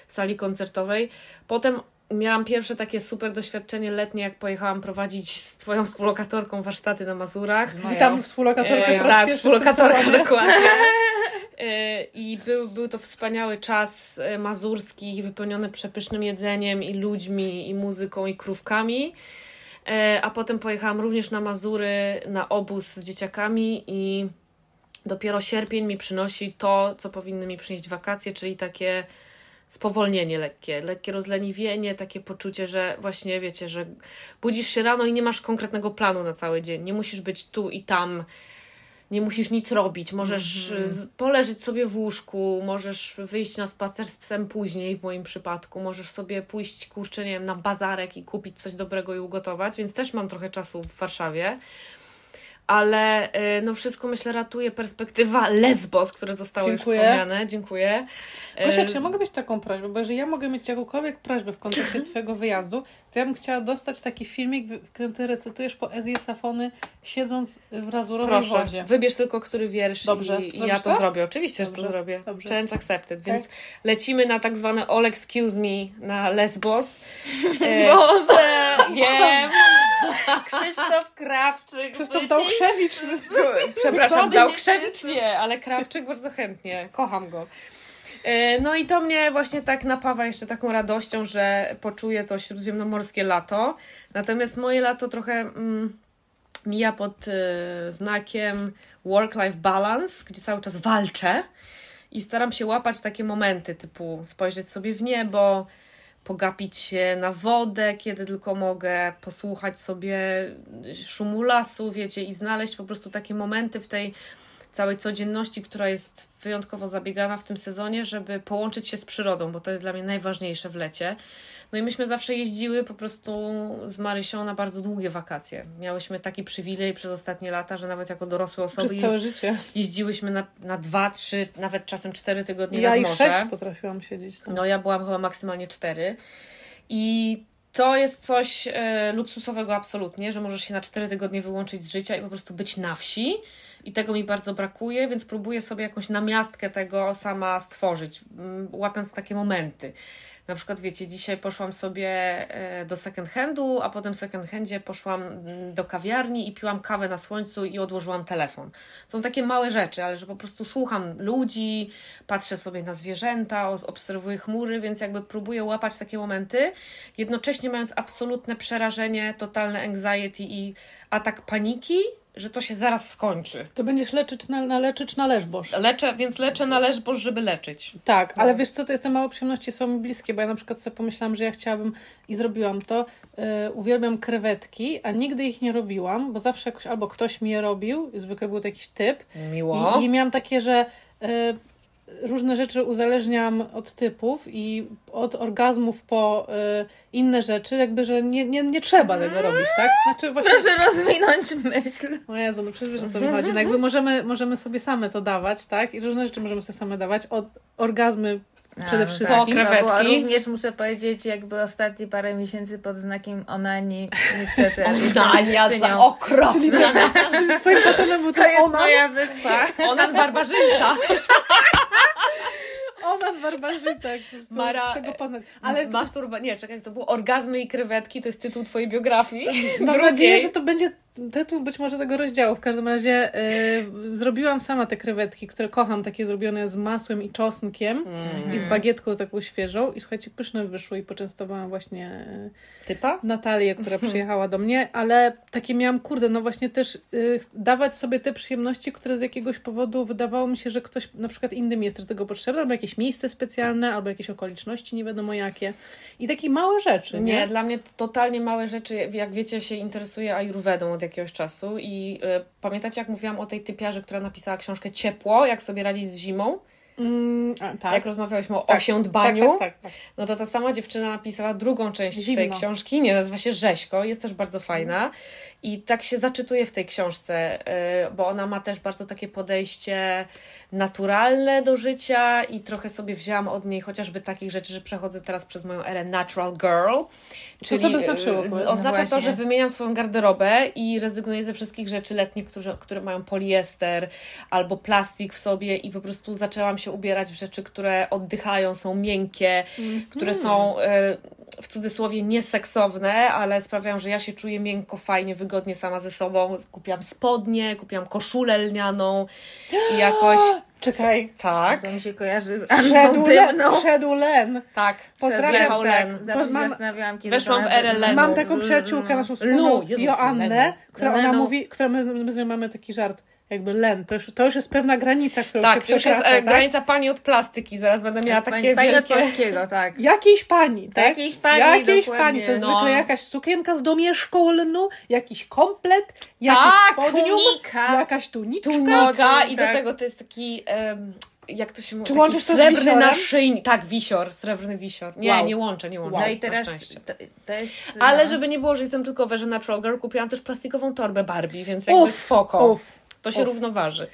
w sali koncertowej. Potem miałam pierwsze takie super doświadczenie letnie, jak pojechałam prowadzić z Twoją współlokatorką warsztaty na Mazurach. Witam współlokatorkę E, tak, współlokatorka dokładnie. <laughs> E, I był, był to wspaniały czas e, mazurski, wypełniony przepysznym jedzeniem i ludźmi, i muzyką, i krówkami. E, A potem pojechałam również na Mazury, na obóz z dzieciakami i dopiero sierpień mi przynosi to, co powinny mi przynieść wakacje, czyli takie spowolnienie lekkie, lekkie rozleniwienie, takie poczucie, że właśnie wiecie, że budzisz się rano i nie masz konkretnego planu na cały dzień. Nie musisz być tu i tam, nie musisz nic robić. Możesz z- poleżeć sobie w łóżku, możesz wyjść na spacer z psem później, w moim przypadku. Możesz sobie pójść, kurczę, nie wiem, na bazarek i kupić coś dobrego i ugotować, więc też mam trochę czasu w Warszawie. Ale y, no wszystko myślę ratuje perspektywa Lesbos, które zostały Dziękuję. już wspomniane. Dziękuję. Gosia, Y, czy ja mogę mieć taką prośbę? Bo jeżeli ja mogę mieć jakąkolwiek prośbę w kontekście <laughs> Twojego wyjazdu, to ja bym chciała dostać taki filmik, w którym Ty recytujesz poezję Safony, siedząc w razurowej Proszę, wodzie. wybierz tylko który wiersz Dobrze. i, i ja to, to? zrobię. Oczywiście, że Dobrze. to zrobię. Dobrze. Challenge accepted. Więc lecimy na tak zwane all excuse me na Lesbos. Boże! <laughs> <laughs> wiem. Krzysztof Krawczyk. Krzysztof Dałkrzewicz. Przepraszam, Dałkrzewicz nie, ale Krawczyk bardzo chętnie. Kocham go. E, No i to mnie właśnie tak napawa jeszcze taką radością, że poczuję to śródziemnomorskie lato. Natomiast moje lato trochę mm, mija pod e, znakiem work-life balance, gdzie cały czas walczę i staram się łapać takie momenty typu spojrzeć sobie w niebo, pogapić się na wodę, kiedy tylko mogę, posłuchać sobie szumu lasu, wiecie, i znaleźć po prostu takie momenty w tej całej codzienności, która jest wyjątkowo zabiegana w tym sezonie, żeby połączyć się z przyrodą, bo to jest dla mnie najważniejsze w lecie. No i myśmy zawsze jeździły po prostu z Marysią na bardzo długie wakacje. Miałyśmy taki przywilej przez ostatnie lata, że nawet jako dorosłe osoby Przez całe jeździ- życie. jeździłyśmy na, na dwa, trzy, nawet czasem cztery tygodnie Ja nad i morze. sześć potrafiłam siedzieć tam. No ja byłam chyba maksymalnie cztery. I to jest coś e, luksusowego absolutnie, że możesz się na cztery tygodnie wyłączyć z życia i po prostu być na wsi. I tego mi bardzo brakuje, więc próbuję sobie jakąś namiastkę tego sama stworzyć, mm, łapiąc takie momenty. Na przykład, wiecie, dzisiaj poszłam sobie e, do second handu, a potem w second handzie poszłam mm, do kawiarni i piłam kawę na słońcu i odłożyłam telefon. Są takie małe rzeczy, ale że po prostu słucham ludzi, patrzę sobie na zwierzęta, obserwuję chmury, więc jakby próbuję łapać takie momenty, jednocześnie mając absolutne przerażenie, totalne anxiety i atak paniki, że to się zaraz skończy. To będziesz leczyć na, na leczyć na leżbosz. Leczę, więc leczę na leżboż, żeby leczyć. Tak, No. ale wiesz co, te, te małe przyjemności są mi bliskie, bo ja na przykład sobie pomyślałam, że ja chciałabym i zrobiłam to. E, uwielbiam krewetki, a nigdy ich nie robiłam, bo zawsze jakoś albo ktoś mi je robił, zwykle był to jakiś typ. Miło. I, I miałam takie, że e, różne rzeczy uzależniam od typów i od orgazmów po e, inne rzeczy, jakby, że nie, nie, nie trzeba tego robić, tak? Znaczy właśnie... Proszę rozwinąć myśl. O Jezu, no przecież wiesz o co mi chodzi. No jakby możemy, możemy sobie same to dawać, tak? I różne rzeczy możemy sobie same dawać. Od orgazmy przede A, no wszystkim. Po Tak, krewetki. no, również muszę powiedzieć, jakby ostatnie parę miesięcy pod znakiem onani, niestety. <laughs> Dania za okropne. Czyli, czyli <laughs> twoim patonem był To ten jest onan, moja wyspa. Onan barbarzyńca. <laughs> prostu Mara- Chcę go poznać. Ale Masturba... Nie, czekaj, to było Orgazmy i krewetki, to jest tytuł twojej biografii. <laughs> Mam nadzieję, że to będzie tytuł być może tego rozdziału. W każdym razie y, zrobiłam sama te krewetki, które kocham, takie zrobione z masłem i czosnkiem i z bagietką taką świeżą. I słuchajcie, pyszne wyszły i poczęstowałam właśnie y, Typa? Natalię, która <laughs> przyjechała do mnie, ale takie miałam, kurde, no właśnie też y, dawać sobie te przyjemności, które z jakiegoś powodu wydawało mi się, że ktoś na przykład innym jest do tego potrzebny, albo jakieś miejsce specjalne, albo jakieś okoliczności, nie wiadomo jakie. I takie małe rzeczy, nie? Nie, dla mnie to totalnie małe rzeczy. Jak wiecie, się interesuję ajurwedą od jakiegoś czasu i y, pamiętacie, jak mówiłam o tej typiarze, która napisała książkę Ciepło, jak sobie radzić z zimą? Mm, a, tak. Jak rozmawiałyśmy o Tak, osiądbaniu. Tak, tak, tak, tak. No to ta sama dziewczyna napisała drugą część tej Zimno. książki, nie, nazywa się Rzeźko, jest też bardzo fajna i tak się zaczytuje w tej książce, y, bo ona ma też bardzo takie podejście naturalne do życia i trochę sobie wzięłam od niej chociażby takich rzeczy, że przechodzę teraz przez moją erę natural girl. Co to by znaczyło, y, powiedz? Oznacza No to, że wymieniam swoją garderobę i rezygnuję ze wszystkich rzeczy letnich, które, które mają poliester albo plastik w sobie i po prostu zaczęłam się ubierać w rzeczy, które oddychają, są miękkie, które są e, w cudzysłowie nieseksowne, ale sprawiają, że ja się czuję miękko, fajnie, wygodnie sama ze sobą. Kupiłam spodnie, kupiłam koszulę lnianą i <gasps> jakoś Czekaj. tak, To mi się kojarzy z Wszedł, Anną le, wszedł Len. tak. Pozdrawiam. Tak, Len. zawsze się Mam- zastanawiałam, kiedy Weszłam w erę Lenu. Mam taką przyjaciółkę, naszą wspólną Joannę, Lenu. która ona Lenu. mówi, która my, my z nią mamy taki żart, jakby Len, to już, to już jest pewna granica, którą Tak, się to już jest przekracza, e, tak? granica pani od plastyki, zaraz będę miała Pani, takie pani od wielkie... polskiego, tak. Jakiejś pani, tak? Jakiejś pani, Jakiejś dokładnie. pani, to jest No. zwykle jakaś sukienka z domieszką lnu, jakiś komplet, jakiś Tak, spodnium, tunika. jakaś tuniczka. Tunika i do tak. tego to jest taki... jak to się mówi? Czy łączysz to z srebrny naszyjnik. Tak, wisior, srebrny wisior. Nie, Wow. nie łączę, nie łączę. No i na teraz szczęście. to, to jest... Ale no. żeby nie było, że jestem tylko Verze Natural Girl, kupiłam też plastikową torbę Barbie, więc jakby Uf, spoko. uf, to się uf. równoważy.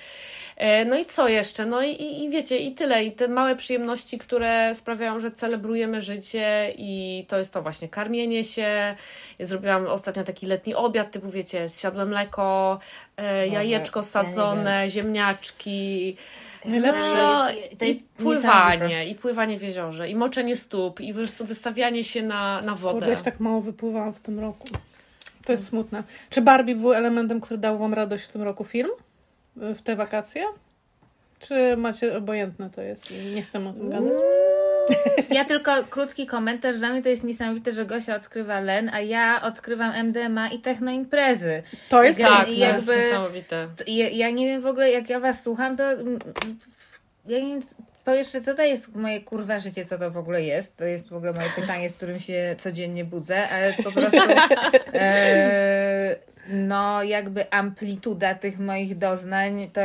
E, No i co jeszcze? No i, i, i wiecie, i tyle. I te małe przyjemności, które sprawiają, że celebrujemy życie i to jest to właśnie karmienie się. Ja zrobiłam ostatnio taki letni obiad, typu wiecie, zsiadłe mleko, e, jajeczko sadzone, ziemniaczki. Najlepsze. No, i pływanie, i pływanie w jeziorze, i moczenie stóp, i po prostu wystawianie się na, na wodę. Kurde, ja się tak mało wypływałam w tym roku. To jest smutne. Czy Barbie był elementem, który dał Wam radość w tym roku film? W te wakacje? Czy macie obojętne to jest i nie chcemy o tym gadać? Ja tylko krótki komentarz. Dla mnie to jest niesamowite, że Gosia odkrywa Len, a ja odkrywam MDMA i technoimprezy. To jest Tak, to jest niesamowite. Ja, ja nie wiem w ogóle, jak ja was słucham, to ja nie wiem, po jeszcze co to jest moje kurwa życie, co to w ogóle jest. To jest w ogóle moje pytanie, z którym się codziennie budzę, ale po prostu e, no jakby amplituda tych moich doznań to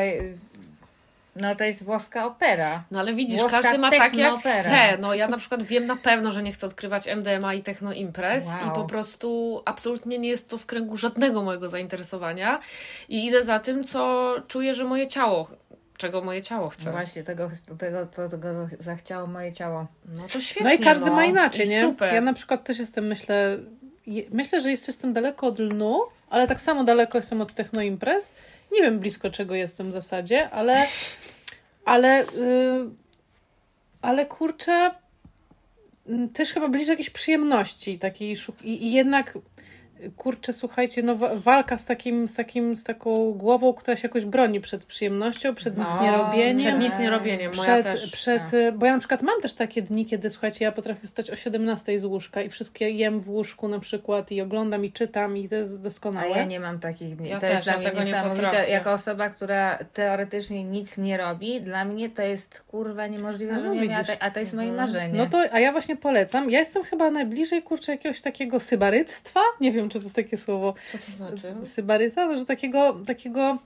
no to jest włoska opera. No ale widzisz, Włoska każdy ma tak jak technoopera. chce. No ja na przykład wiem na pewno, że nie chcę odkrywać MDMA i techno imprez Wow. i po prostu absolutnie nie jest to w kręgu żadnego mojego zainteresowania i idę za tym, co czuję, że moje ciało, czego moje ciało chce. No właśnie, tego, tego, to, tego zachciało moje ciało. No to świetnie. No i każdy no. ma inaczej, I nie? Super. Ja na przykład też jestem, myślę, je- myślę, że jest- jestem daleko od lnu, ale tak samo daleko jestem od technoimprez. Nie wiem blisko czego jestem w zasadzie, ale ale yy, ale kurczę mm, też chyba bliżej jakiejś przyjemności takiej i, i jednak kurczę, słuchajcie, no wa- walka z takim, z takim, z taką głową, która się jakoś broni przed przyjemnością, przed nic No, nie robieniem. Przed nic nie robieniem, moja Przed, też. przed, y, bo ja na przykład mam też takie dni, kiedy słuchajcie, ja potrafię wstać o 17 z łóżka i wszystkie jem w łóżku na przykład i oglądam i czytam i to jest A doskonałe. ja nie mam takich dni. Ja to też, jest dla mnie tego nie niesamowite. potrafię. Jako osoba, która teoretycznie nic nie robi, dla mnie to jest kurwa niemożliwe, A, że no nie a to jest moje Mhm. marzenie. No to, a ja właśnie polecam. Ja jestem chyba najbliżej, kurczę, jakiegoś takiego sybaryctwa. Nie wiem, czy to jest takie słowo. Co to znaczy? Sybaryta? No, że takiego, takiego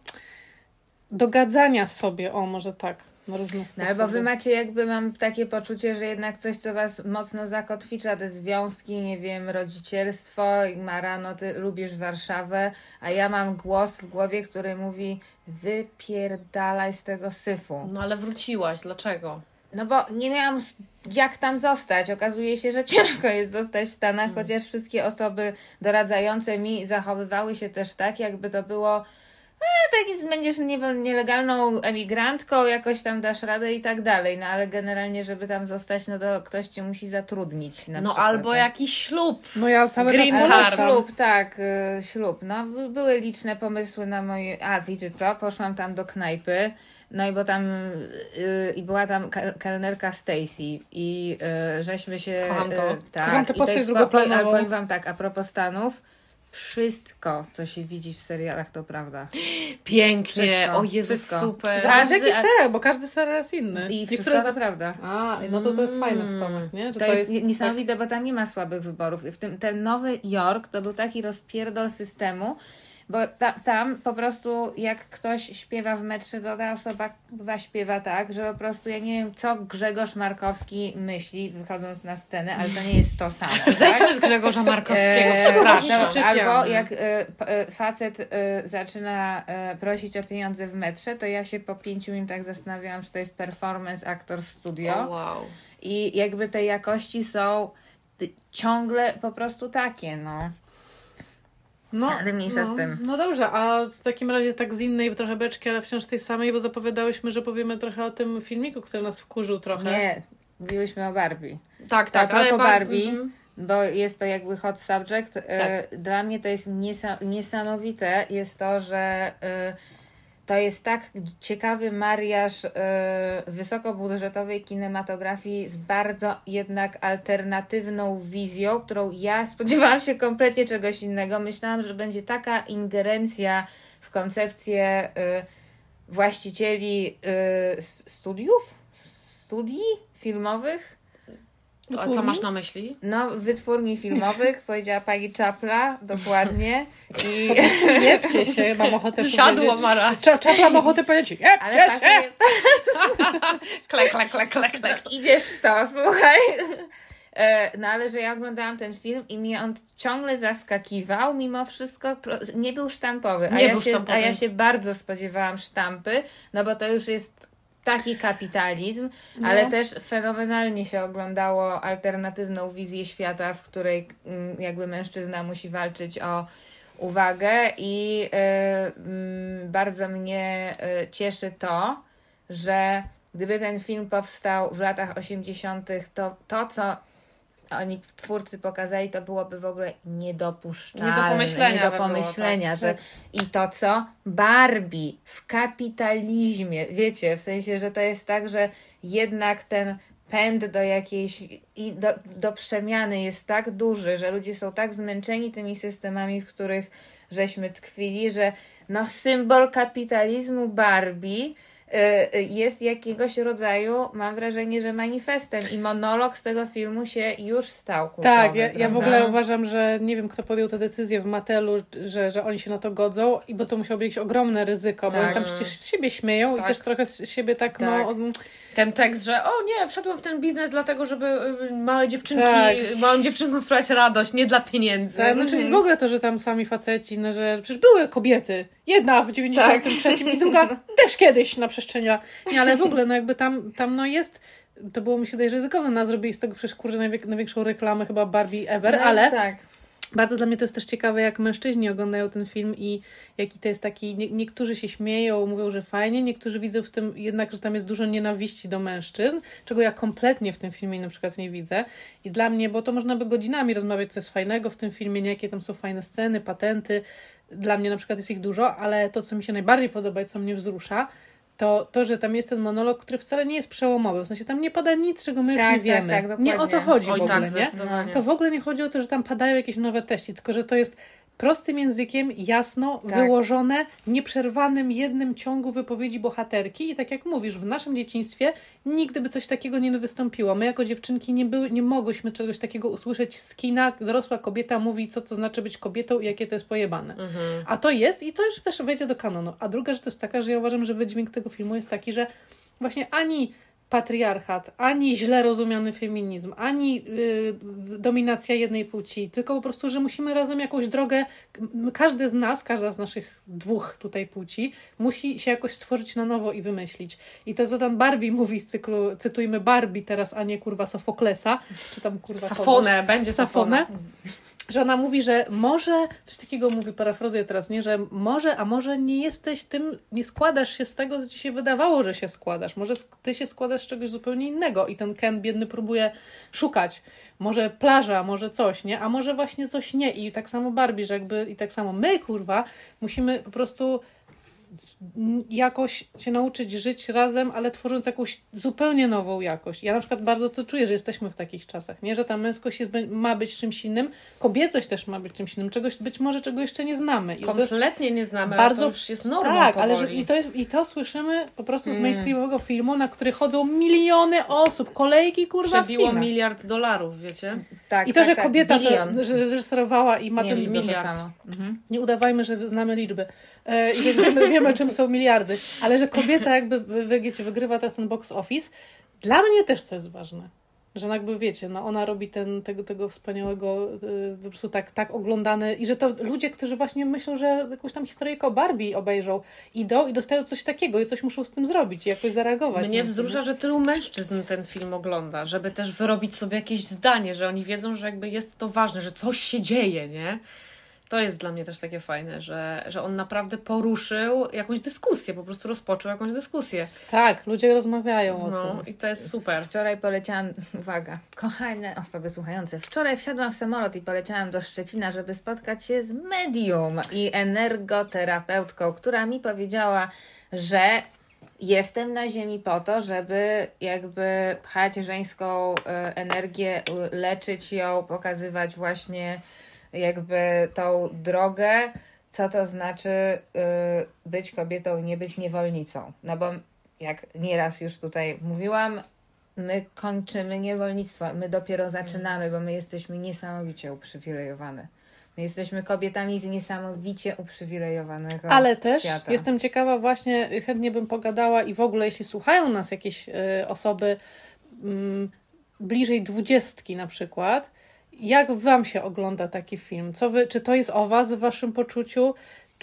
dogadzania sobie, o może tak, na różne No sposoby. albo wy macie jakby, mam takie poczucie, że jednak coś, co was mocno zakotwicza, te związki, nie wiem, rodzicielstwo, i Mara, no ty lubisz Warszawę, a ja mam głos w głowie, który mówi wypierdalaj z tego syfu. No ale wróciłaś, dlaczego? No bo nie miałam jak tam zostać. Okazuje się, że <laughs> ciężko jest zostać w Stanach, chociaż wszystkie osoby doradzające mi zachowywały się też tak, jakby to było no tak jest, będziesz nie, nielegalną emigrantką, jakoś tam dasz radę i tak dalej, no ale generalnie, żeby tam zostać, no to ktoś cię musi zatrudnić. Na No przykład, albo tak. jakiś ślub. No ja cały Green czas card. ślub, tak, y, ślub. No, by- były liczne pomysły na moje. A, wiecie co? Poszłam tam do knajpy. No i bo tam y, i była tam ka- kelnerka Stacy i y, żeśmy się. Kocham to. y, tak, Kocham tę i to postać jest- drugoplanową. Ale powiem wam tak, a propos Stanów, wszystko, co się widzi w serialach, to prawda. Pięknie. Wszystko, o Jezus, wszystko. super. Ale a- serialach, bo każdy serial jest inny. I Niektóre wszystko z- to prawda. A, no to to jest fajne w Stanach, nie? Że To, jest, niesamowite, bo tam nie ma słabych wyborów. W tym, ten Nowy Jork to był taki rozpierdol systemu, bo ta, tam po prostu jak ktoś śpiewa w metrze, to ta osoba chyba śpiewa tak, że po prostu ja nie wiem, co Grzegorz Markowski myśli, wychodząc na scenę, ale to nie jest to samo. <laughs> tak? Zejdźmy z Grzegorza Markowskiego, Eee, przepraszam. no, Przyczepiamy. albo jak e, e, facet e, zaczyna e, prosić o pieniądze w metrze, to ja się po pięciu minutach zastanawiałam, czy to jest performance aktor w studio. O, wow. I jakby te jakości są ciągle po prostu takie, no. No, Ale mniejsza no, z tym. No dobrze, a w takim razie tak z innej trochę beczki, ale wciąż tej samej, bo zapowiadałyśmy, że powiemy trochę o tym filmiku, który nas wkurzył trochę. Nie, mówiłyśmy o Barbie. Tak, Tak, a propos ba- Barbie, mhm. bo jest to jakby hot subject. e, Tak. Dla mnie to jest niesa- niesamowite, jest to, że e, to jest tak ciekawy mariaż e, wysokobudżetowej kinematografii z bardzo jednak alternatywną wizją, którą ja spodziewałam się kompletnie czegoś innego. Myślałam, że będzie taka ingerencja w koncepcję e, właścicieli e, studiów, studii filmowych, A co masz na myśli? no, wytwórni filmowych, <laughs> powiedziała pani Czapla, dokładnie. I, Nie pcie się, mam <laughs> ochotę Siadło powiedzieć. Mara. Cza, cza, mam ochotę powiedzieć, nie ale się! pasuje, <laughs> Klek, klek, klek, klek, klek. idziesz w to, słuchaj. E, No ale że ja oglądałam ten film i mnie on ciągle zaskakiwał, mimo wszystko nie był sztampowy. A, Nie ja, był się, sztampowy. a ja się bardzo spodziewałam sztampy, no bo to już jest taki kapitalizm, No. ale też fenomenalnie się oglądało alternatywną wizję świata, w której mm, jakby mężczyzna musi walczyć o uwagę i y, mm, bardzo mnie y, cieszy to, że gdyby ten film powstał w latach 80., to to, co oni twórcy pokazali, to byłoby w ogóle niedopuszczalne. Nie do pomyślenia Nie do by było, pomyślenia, tak. że i to co? Barbie w kapitalizmie. Wiecie, w sensie, że to jest tak, że jednak ten pęd do jakiejś i do, do przemiany jest tak duży, że ludzie są tak zmęczeni tymi systemami, w których żeśmy tkwili, że no symbol kapitalizmu Barbie jest jakiegoś rodzaju, mam wrażenie, że manifestem i monolog z tego filmu się już stał kultowy, Tak, ja, ja w ogóle uważam, że nie wiem, kto podjął tę decyzję w Matelu, że, że oni się na to godzą, i bo to musiało być ogromne ryzyko, bo Tak. oni tam przecież z siebie śmieją i Tak. też trochę z siebie tak, Tak. no... Ten tekst, że o nie, wszedłem w ten biznes dlatego, żeby y, małe dziewczynki, Tak. małym dziewczynkom sprawiać radość, nie dla pieniędzy. Tak, no czyli w ogóle to, że tam sami faceci, no że przecież były kobiety. Jedna w 93 i druga też kiedyś na przestrzeni. Nie, ale w ogóle no jakby tam, tam no jest, to było mi się wydaje ryzykowne, na zrobili z tego przecież kurczę najwię- największą reklamę chyba Barbie ever, No, ale tak. Bardzo dla mnie to jest też ciekawe, jak mężczyźni oglądają ten film i jaki to jest taki, nie, niektórzy się śmieją, mówią, że fajnie, niektórzy widzą w tym jednak, że tam jest dużo nienawiści do mężczyzn, czego ja kompletnie w tym filmie na przykład nie widzę. I dla mnie, bo to można by godzinami rozmawiać, co jest fajnego w tym filmie, nie, jakie tam są fajne sceny, patenty. Dla mnie na przykład jest ich dużo, ale to, co mi się najbardziej podoba i co mnie wzrusza, to, to, że tam jest ten monolog, który wcale nie jest przełomowy. W sensie tam nie pada nic, czego my już Tak, nie tak, wiemy. tak, nie o to chodzi Oj w ogóle, tak, nie? zdecydowanie. To w ogóle nie chodzi o to, że tam padają jakieś nowe treści, tylko że to jest prostym językiem, jasno, Tak. wyłożone, nieprzerwanym jednym ciągu wypowiedzi bohaterki. I tak jak mówisz, w naszym dzieciństwie nigdy by coś takiego nie wystąpiło. My jako dziewczynki nie, były, nie mogłyśmy czegoś takiego usłyszeć z kina. Dorosła kobieta mówi, co to znaczy być kobietą i jakie to jest pojebane. Mhm. A to jest i to już wiesz, wejdzie do kanonu. A druga rzecz to jest taka, że ja uważam, że wydźwięk tego filmu jest taki, że właśnie ani patriarchat, ani źle rozumiany feminizm, ani y, dominacja jednej płci, tylko po prostu, że musimy razem jakąś drogę, każdy z nas, każda z naszych dwóch tutaj płci, musi się jakoś stworzyć na nowo i wymyślić. I to, co tam Barbie mówi z cyklu, cytujmy Barbie teraz, a nie kurwa Sofoklesa, czy tam kurwa kogoś. Safonę, będzie Safonę. Safonę. Że ona mówi, że może, coś takiego mówi, parafrazuję teraz, nie, że może, a może nie jesteś tym, nie składasz się z tego, co ci się wydawało, że się składasz. Może ty się składasz z czegoś zupełnie innego i ten Ken biedny próbuje szukać. Może plaża, może coś, nie? A może właśnie coś nie. I tak samo Barbie, że jakby, i tak samo my, kurwa, musimy po prostu jakoś się nauczyć żyć razem, ale tworząc jakąś zupełnie nową jakość. Ja na przykład bardzo to czuję, że jesteśmy w takich czasach, nie? Że ta męskość jest, ma być czymś innym, kobiecość też ma być czymś innym, czegoś, być może czego jeszcze nie znamy. I Kompletnie nie znamy, bardzo ale to już jest normą Tak, powoli. ale że, i, to jest, i to słyszymy po prostu z Mm. mainstreamowego filmu, na który chodzą miliony osób, kolejki kurwa Przebiło miliard dolarów, wiecie? Tak, I to, tak, że tak, kobieta to, że reżyserowała i ma nie ten miliard. Mhm. nie udawajmy, że znamy liczby i że wiemy, wiemy, czym są miliardy, ale że kobieta jakby, wiecie, wygrywa teraz ten box office, dla mnie też to jest ważne. Że jakby wiecie, no ona robi ten, tego, tego wspaniałego, y, po prostu tak, tak oglądany i że to ludzie, którzy właśnie myślą, że jakąś tam historyjkę o Barbie obejrzą, idą i dostają coś takiego i coś muszą z tym zrobić i jakoś zareagować. Mnie wzrusza, że tylu mężczyzn ten film ogląda, żeby też wyrobić sobie jakieś zdanie, że oni wiedzą, że jakby jest to ważne, że coś się dzieje, nie? To jest dla mnie też takie fajne, że, że on naprawdę poruszył jakąś dyskusję, po prostu rozpoczął jakąś dyskusję. Tak, ludzie rozmawiają o No tym. i to jest super. Wczoraj poleciałam, <laughs> uwaga, kochane osoby słuchające, wczoraj wsiadłam w samolot i poleciałam do Szczecina, żeby spotkać się z medium i energoterapeutką, która mi powiedziała, że jestem na ziemi po to, żeby jakby pchać żeńską e, energię, e, leczyć ją, pokazywać właśnie jakby tą drogę, co to znaczy y, być kobietą i nie być niewolnicą. No bo jak nieraz już tutaj mówiłam, my kończymy niewolnictwo, my dopiero zaczynamy, bo my jesteśmy niesamowicie uprzywilejowane. My jesteśmy kobietami z niesamowicie uprzywilejowanego Ale też świata. jestem ciekawa, właśnie chętnie bym pogadała i w ogóle, jeśli słuchają nas jakieś y, osoby mm, bliżej dwudziestki na przykład, jak wam się ogląda taki film? Co wy, czy to jest o was w waszym poczuciu?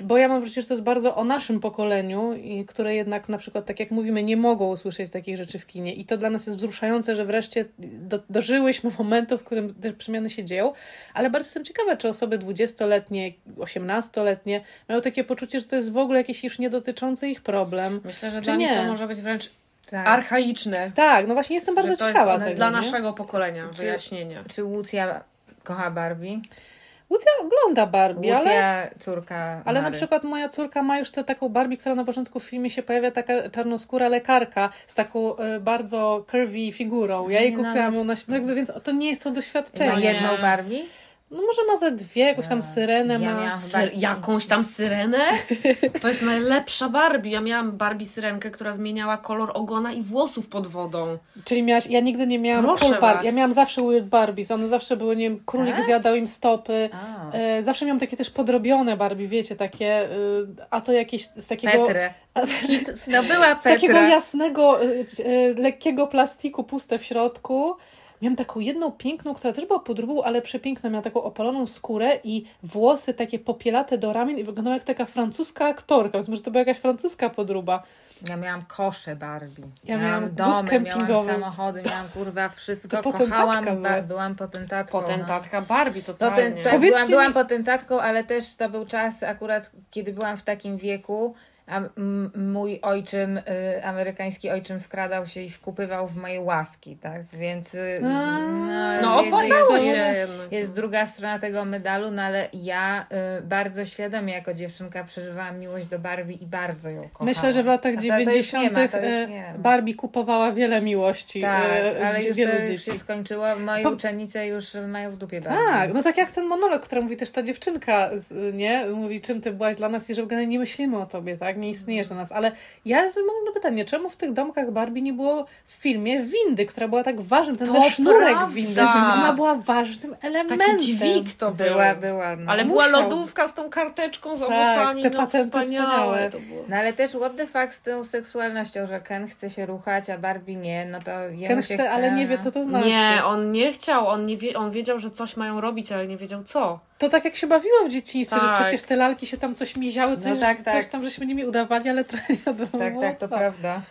Bo ja mam wrażenie, że to jest bardzo o naszym pokoleniu, i które jednak na przykład, tak jak mówimy, nie mogą usłyszeć takich rzeczy w kinie. I to dla nas jest wzruszające, że wreszcie do, dożyłyśmy momentu, w którym te przemiany się dzieją. Ale bardzo jestem ciekawa, czy osoby 20-letnie, 18-letnie mają takie poczucie, że to jest w ogóle jakiś już niedotyczący ich problem. Myślę, że dla nich nie? to może być wręcz tak. archaiczne. Tak, no właśnie jestem bardzo że to jest ciekawa one tego. dla nie? naszego pokolenia Czy- wyjaśnienia. Czy Łucja kocha Barbie? Łucja ogląda Barbie, ale... Łucja, córka Ale na przykład moja córka ma już tę taką Barbie, która na początku w filmie się pojawia, taka czarnoskóra lekarka z taką e, bardzo curvy figurą. Ja jej No, kupiłam ją na śm- jakby, więc to nie jest to doświadczenie. nie. jedną Barbie? No może ma ze dwie, jakąś tam syrenę Ja ma. miałam- Syr- jakąś tam syrenę? <laughs> To jest najlepsza Barbie. Ja miałam Barbie syrenkę, która zmieniała kolor ogona i włosów pod wodą. Czyli miałaś, ja nigdy nie miałam Proszę cool Barbie. Ja miałam zawsze weird Barbies. One zawsze były, nie wiem, królik Tak? zjadał im stopy. A. E, zawsze miałam takie też podrobione Barbie, wiecie, takie, y, a to jakieś z takiego... Petrę. No była z takiego Petra. jasnego, y, lekkiego plastiku, puste w środku. Miałam taką jedną piękną, która też była podróbą, ale przepiękna. Miała taką opaloną skórę i włosy takie popielate do ramion i wyglądała jak taka francuska aktorka, więc może to była jakaś francuska podróba. Ja miałam kosze Barbie. Ja miałam miałam domy, miałam samochody, miałam kurwa wszystko. To Kochałam, byłaś. byłam potentatką. no. Potentatka Barbie, totalnie. Poten, tak, Powiedzcie byłam, byłam mi- potentatką, ale też to był czas akurat, kiedy byłam w takim wieku, a mój ojczym, y, amerykański ojczym wkradał się i wkupywał w moje łaski, tak? Więc y. No jakby opłacało się jest, druga strona tego medalu, no ale ja y, bardzo świadomie jako dziewczynka przeżywałam miłość do Barbie i bardzo ją kochałam. Myślę, że w latach A to- to już 90. nie ma, to już e, nie ma. Barbie kupowała wiele miłości Tak, e, ale już wielu to już dzieci. się skończyło. Moi Po- uczennice już mają w dupie Barbie. Tak, no tak jak ten monolog, który mówi też ta dziewczynka, nie? Mówi, czym ty byłaś dla nas i że w ogóle nie myślimy o tobie, tak? Nie istniejesz dla nas. Ale ja mam jedno pytanie, czemu w tych domkach Barbie nie było w filmie windy, która była tak ważna, ten To ten sznurek prawda. windy, ona była ważnym elementem. Taki dźwig to był. Była, była. No. Ale była Musiał. lodówka z tą karteczką z Tak, owocami, te no wspaniałe. wspaniałe. To było. No ale też what the fuck z tą seksualnością, że Ken chce się ruchać, a Barbie nie, no to jemu Ken się chce, ale nie wie, co to znaczy. Nie, on nie chciał, on, nie wie, on wiedział, że coś mają robić, ale nie wiedział co. To tak jak się bawiło w dzieciństwie, że Tak. przecież te lalki się tam coś miziały, coś, No tak, tak. coś tam żeśmy nimi udawali, ale trochę nie wiadomo Tak, tak, to prawda.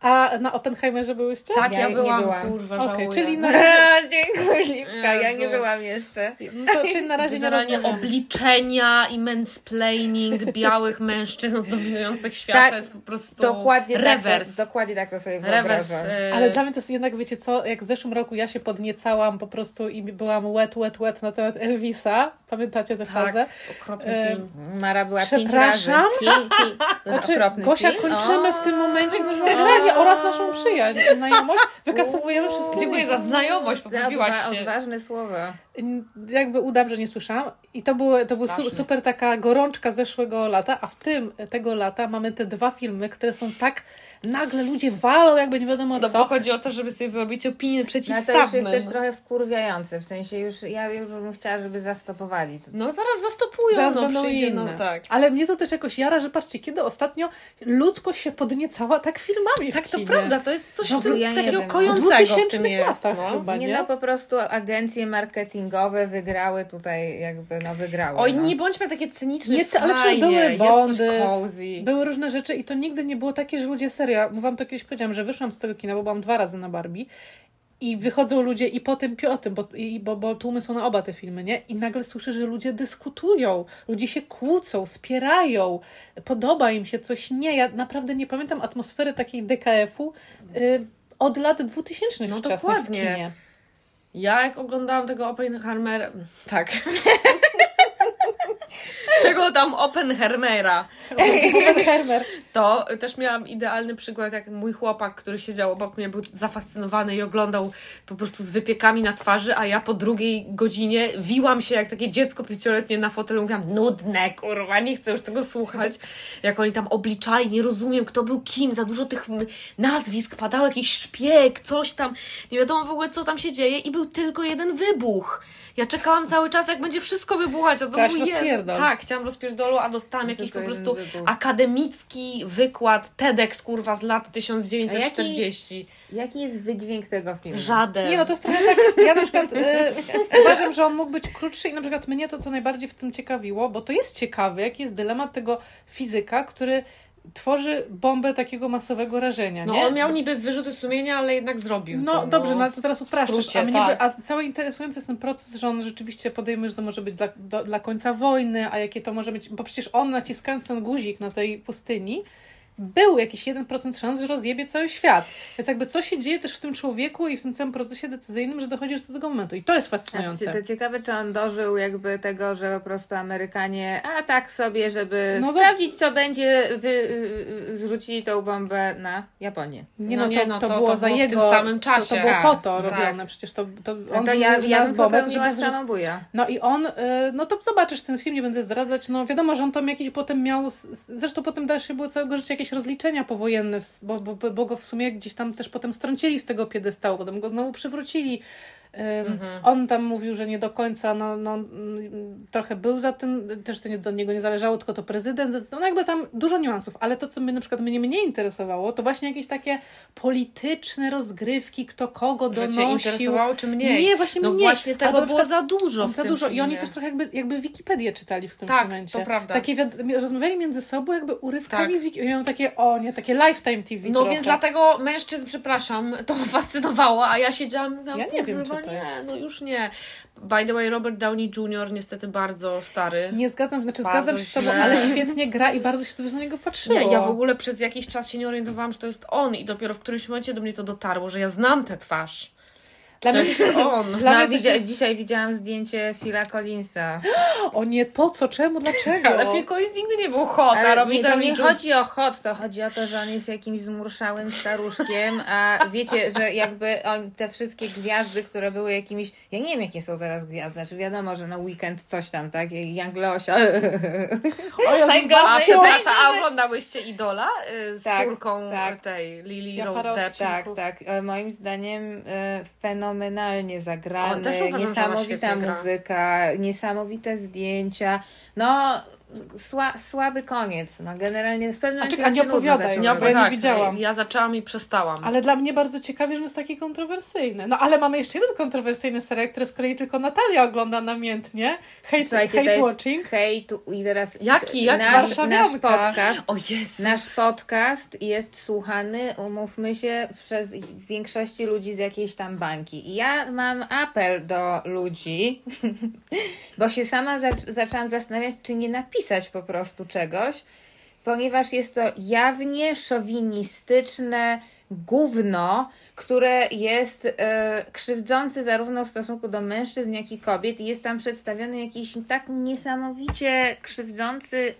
A na Oppenheimerze byłyście? Tak, Ja ja, nie byłam, byłam. kurwa, Okej, żałuję. czyli na <laughs> razie, Dziękuję, Liwka, ja nie byłam jeszcze. no to, czyli na razie nie Generalnie rozmawiamy. obliczenia i mansplaining białych mężczyzn od dominujących świat Tak, to jest po prostu Dokładnie rewers. tak, to, dokładnie tak to sobie Rewers. wyobrażam. e, Ale dla mnie to jest jednak, wiecie co, jak w zeszłym roku ja się podniecałam po prostu i byłam wet, wet, wet na temat Elvisa. Pamiętacie tę tak, fazę? okropny E, film. Mara była pięć razy. Przepraszam? Znaczy, Gosia, kończymy O, w tym momencie <laughs> no, oraz naszą przyjaźń, znajomość. Wykasowujemy wszystkie. Dziękuję za znajomość, poprawiłaś się. Odważne słowa. Jakby udam, że nie słyszałam. I to, były, to była su- super taka gorączka zeszłego lata, a w tym tego lata mamy te dwa filmy, które są tak nagle ludzie walą, jakby nie wiadomo No bo co. chodzi o to, żeby sobie wyrobić opinię No to już jest też trochę wkurwiające, w sensie już ja już bym chciała, żeby zastopowali. to. No zaraz zastopują, Zaraz no będą przyjdzie, inne. no tak. Ale mnie to też jakoś jara, że patrzcie, kiedy ostatnio ludzkość się podniecała tak filmami Tak, to prawda, to jest coś No, w tym ja takiego wiem. Kojącego w 2000 tym jest. latach No. chyba, nie? Nie no, po prostu agencje marketingowe wygrały tutaj jakby, no wygrały. Oj, no. nie bądźmy takie cyniczne, Nie, ale przecież fajnie, były Bondy. Były różne rzeczy i to nigdy nie było takie, że ludzie serio, wam to kiedyś powiedziałam, że wyszłam z tego kina, bo byłam dwa razy na Barbie i wychodzą ludzie i po tym, i o tym, bo, i, bo, bo tłumy są na oba te filmy, nie? I nagle słyszę, że ludzie dyskutują, ludzie się kłócą, spierają, podoba im się coś. Nie, ja naprawdę nie pamiętam atmosfery takiej DKF-u y, od lat 2000 No wczesnych dokładnie. w kinie. Ja jak oglądałam tego Oppenheimera, tak. <laughs> tego tam Oppenheimera, Hermer. to też miałam idealny przykład, jak mój chłopak, który siedział obok mnie, był zafascynowany i oglądał po prostu z wypiekami na twarzy, a ja po drugiej godzinie wiłam się jak takie dziecko pięcioletnie na fotelu, mówiłam, nudne, kurwa, nie chcę już tego słuchać. Jak oni tam obliczali, nie rozumiem, kto był kim, za dużo tych nazwisk, padał jakiś szpieg, coś tam, nie wiadomo w ogóle, co tam się dzieje i był tylko jeden wybuch. Ja czekałam cały czas, jak będzie wszystko wybuchać, a to Chciałaś był jeden. Tak, chciałam rozpierdolu, a dostałam jakiś po prostu wybuch. akademicki wykład TEDx, kurwa, z lat 1940. Jaki jest wydźwięk tego filmu? Żaden. Nie, no to jest trochę tak, ja na przykład y, <laughs> uważam, że on mógł być krótszy i na przykład mnie to, co najbardziej w tym ciekawiło, bo to jest ciekawe, jaki jest dylemat tego fizyka, który tworzy bombę takiego masowego rażenia, No nie? on miał niby wyrzuty sumienia, ale jednak zrobił No to. dobrze, no ale to teraz upraszczasz. skrócie, a, mnie tak. by, a cały interesujący jest ten proces, że on rzeczywiście podejmuje, że to może być dla, do, dla końca wojny, a jakie to może być, bo przecież on naciskając ten guzik na tej pustyni, był jakiś 1% szans, że rozjebie cały świat. Więc jakby co się dzieje też w tym człowieku i w tym całym procesie decyzyjnym, że dochodzisz do tego momentu. I to jest A fascynujące. to ciekawe, czy on dożył jakby tego, że po prostu Amerykanie, a tak sobie, żeby No to- sprawdzić, co będzie, wy, y, zrzucili tą bombę na Japonię. Nie No no, nie, to, no to, to- było to za było w jego. tym samym To, czasie. to było po to Tak. robione. Przecież to, to No on to ja, ja zbomę, popełniła żeby samobuja. No i on, y, no to zobaczysz ten film, nie będę zdradzać, no wiadomo, że on tam jakiś potem miał, zresztą potem dalsze były całego życia jakieś rozliczenia powojenne, bo, bo, bo go w sumie gdzieś tam też potem strącili z tego piedestału, potem go znowu przywrócili. Mhm. On tam mówił, że nie do końca, no, no mm, trochę był za tym, też to nie, do niego nie zależało, tylko to prezydent zdecydował, no jakby tam dużo niuansów, ale to, co mnie na przykład mnie mniej interesowało, to właśnie jakieś takie polityczne rozgrywki, kto kogo Że donosił. cię interesowało, czy mniej? Nie, właśnie No mniej. właśnie tego Albo było przykład- za dużo w za tym dużo. I oni też trochę jakby, jakby Wikipedię czytali w tym Tak, momencie. to prawda. Takie wiad- rozmawiali między sobą jakby urywkami Tak. z Wiki. I miałem takie, o nie, takie Lifetime TV No trochę. więc dlatego mężczyzn, przepraszam, to <laughs> fascynowało, a ja siedziałam Ja nie wiem, kurwa, to nie, jest. no już nie. By the way, Robert Downey Jr. niestety bardzo stary. Nie zgadzam, znaczy Bardzo zgadzam się z tobą, ale świetnie gra i bardzo się też na niego patrzyło. Ja, ja w ogóle przez jakiś czas się nie orientowałam, że to jest on i dopiero w którymś momencie do mnie to dotarło, że ja znam tę twarz. Dla To mnie jest on. Dla no, mnie widzia- jest- Dzisiaj widziałam zdjęcie Phila Collinsa. <gasps> O nie, po co, czemu, dlaczego? Ale Phil Collins nigdy nie był hot, a Ale robi nie, to nie chodzi o hot, to chodzi o to, że on jest jakimś zmurszałym staruszkiem, a wiecie, że jakby on, te wszystkie gwiazdy, które były jakimiś, ja nie wiem jakie są teraz gwiazdy, znaczy wiadomo, że na weekend coś tam, tak, Young Leosia. O Jezus. A przepraszam, a oglądałyście Idola y, z Tak, córką tak. tej Lily Ja Rose Depp? Tak, tak. E, Moim zdaniem e, fenomenalnie zagrany, O, uważam, niesamowita muzyka, niesamowite zdjęcia. No, sła, słaby koniec. No, generalnie w pewnym A momencie czekaj, a nie mi się nudno opowiadaj, nie opowiadaj. bo ja nie widziałam. Ja zaczęłam i przestałam. Ale dla mnie bardzo ciekawie, że jest taki kontrowersyjny. No ale mamy jeszcze jeden kontrowersyjny serial, który z kolei tylko Natalia ogląda namiętnie. Hate, Słuchajcie, to hate watching. hejt i teraz Jaki? Jaki? nasz, nasz podcast O Jezus. Nasz podcast jest słuchany, umówmy się, przez większości ludzi z jakiejś tam bańki. I ja mam apel do ludzi, <laughs> bo się sama zac- zaczęłam zastanawiać, czy nie napisać po prostu czegoś, ponieważ jest to jawnie szowinistyczne gówno, które jest e, krzywdzące zarówno w stosunku do mężczyzn, jak i kobiet. Jest tam przedstawiony jakiś tak niesamowicie krzywdzący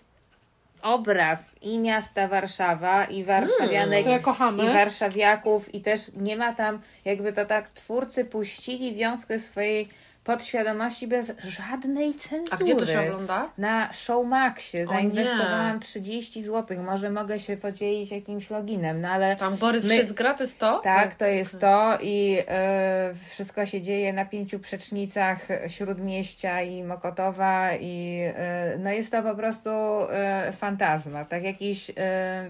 obraz i miasta Warszawa, i warszawianek, kochamy. i warszawiaków, i też nie ma tam, jakby to tak twórcy puścili wiązkę swojej podświadomości bez żadnej cenzury. A gdzie to się ogląda? Na Showmaxie zainwestowałam nie. 30 zł. Może mogę się podzielić jakimś loginem, no ale Tam Borys My- Szyc gra, to jest to? tak, to jest to i e, wszystko się dzieje na pięciu przecznicach Śródmieścia i Mokotowa i e, no jest to po prostu e, fantazmat, tak jakiś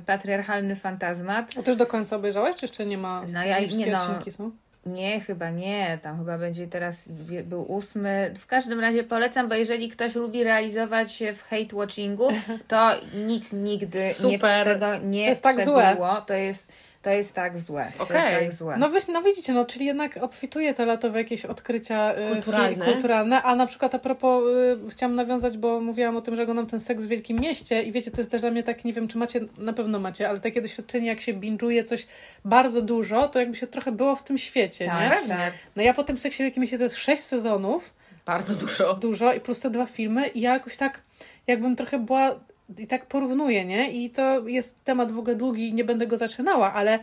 patriarchalny fantazmat. A też do końca obejrzałaś, czy jeszcze nie ma? No ja- nie no. odcinki są? Nie, chyba nie. Tam chyba będzie teraz był ósmy. W każdym razie polecam, bo jeżeli ktoś lubi realizować się w hate watchingu, to nic nigdy nie, Super. tego nie To jest tak przebyło. To jest, to jest tak złe. To Okej. jest tak złe. No, wy, no widzicie, no, czyli jednak obfituje te latowe jakieś odkrycia y, Kulturalne. fi- kulturalne. A na przykład a propos, y, chciałam nawiązać, bo mówiłam o tym, że oglądam ten seks w Wielkim Mieście i wiecie, to jest też dla mnie tak, nie wiem, czy macie, na pewno macie, ale takie doświadczenie, jak się binge'uje coś bardzo dużo, to jakby się trochę było w tym świecie, nie? tak, tak. No ja po tym seksie w Wielkim Mieście to jest sześć sezonów, Bardzo dużo. dużo i plus te dwa filmy i ja jakoś tak, jakbym trochę była i tak porównuję, nie? I to jest temat w ogóle długi i nie będę go zaczynała, ale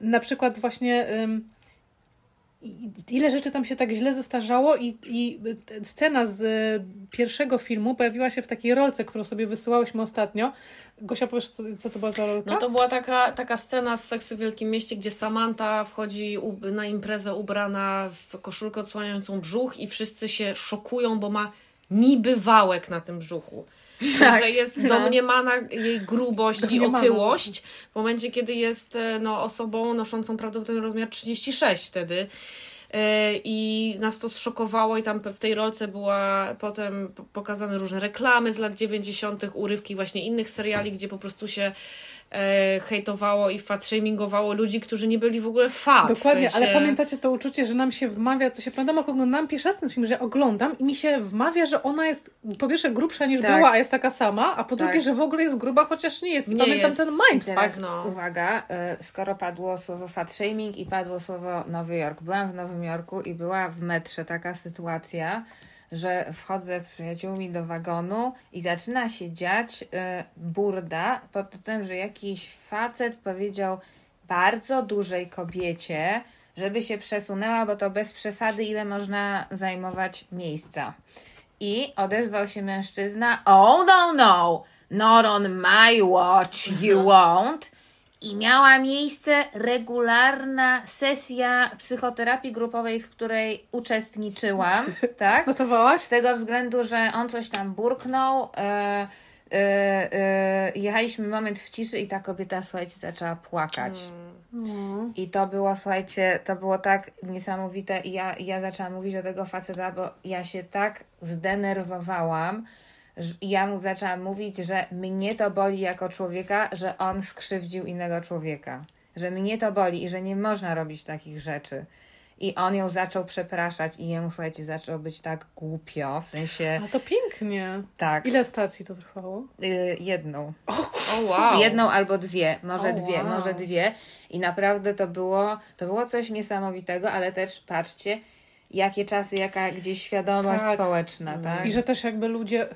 na przykład właśnie ile rzeczy tam się tak źle zestarzało i, i scena z pierwszego filmu pojawiła się w takiej rolce, którą sobie wysyłałyśmy ostatnio. Gosia, powiesz, co, co to była za rolka? No to była taka, taka scena z Seksu w Wielkim Mieście, gdzie Samantha wchodzi na imprezę ubrana w koszulkę odsłaniającą brzuch i wszyscy się szokują, bo ma niby wałek na tym brzuchu. Tak, że jest no. domniemana jej grubość i Domniemana. otyłość w momencie, kiedy jest e, no, osobą noszącą prawdopodobnie rozmiar 36 wtedy. E, I nas to zszokowało i tam w tej rolce była potem pokazane różne reklamy z lat 90., urywki właśnie innych seriali, gdzie po prostu się e, hejtowało i fatshamingowało ludzi, którzy nie byli w ogóle fat. Dokładnie, w sensie... ale pamiętacie to uczucie, że nam się wmawia, co się pamiętam, jak oglądam pierwszy raz ten film, że oglądam i mi się wmawia, że ona jest po pierwsze grubsza niż Tak. była, a jest taka sama, a po drugie, Tak. że w ogóle jest gruba, chociaż nie jest. I Nie pamiętam jest. ten mindfuck. teraz no. uwaga, y, skoro padło słowo fat shaming i padło słowo Nowy Jork. Byłam w Nowym Jorku i była w metrze taka sytuacja, że wchodzę z przyjaciółmi do wagonu i zaczyna się dziać y, burda pod tytułem, że jakiś facet powiedział bardzo dużej kobiecie, żeby się przesunęła, bo to bez przesady, ile można zajmować miejsca. I odezwał się mężczyzna: Oh, no, no, not on my watch, you <laughs> won't. I miała miejsce regularna sesja psychoterapii grupowej, w której uczestniczyłam, <laughs> tak? Notowałaś? Z tego względu, że on coś tam burknął. E, e, e, jechaliśmy moment w ciszy i ta kobieta, słuchajcie, zaczęła płakać. No. I to było, słuchajcie, to było tak niesamowite i ja, ja zaczęłam mówić do tego faceta, bo ja się tak zdenerwowałam ja mu zaczęłam mówić, że mnie to boli jako człowieka, że on skrzywdził innego człowieka. Że mnie to boli i że nie można robić takich rzeczy. I on ją zaczął przepraszać i jemu, słuchajcie, zaczęło być tak głupio, w sensie A to pięknie. tak, Ile stacji to trwało? y, jedną. O wow. Jedną albo dwie, może O, dwie, wow. może dwie. I naprawdę to było, to było coś niesamowitego, ale też patrzcie, jakie czasy, jaka gdzieś świadomość Tak. społeczna, tak? I że też jakby ludzie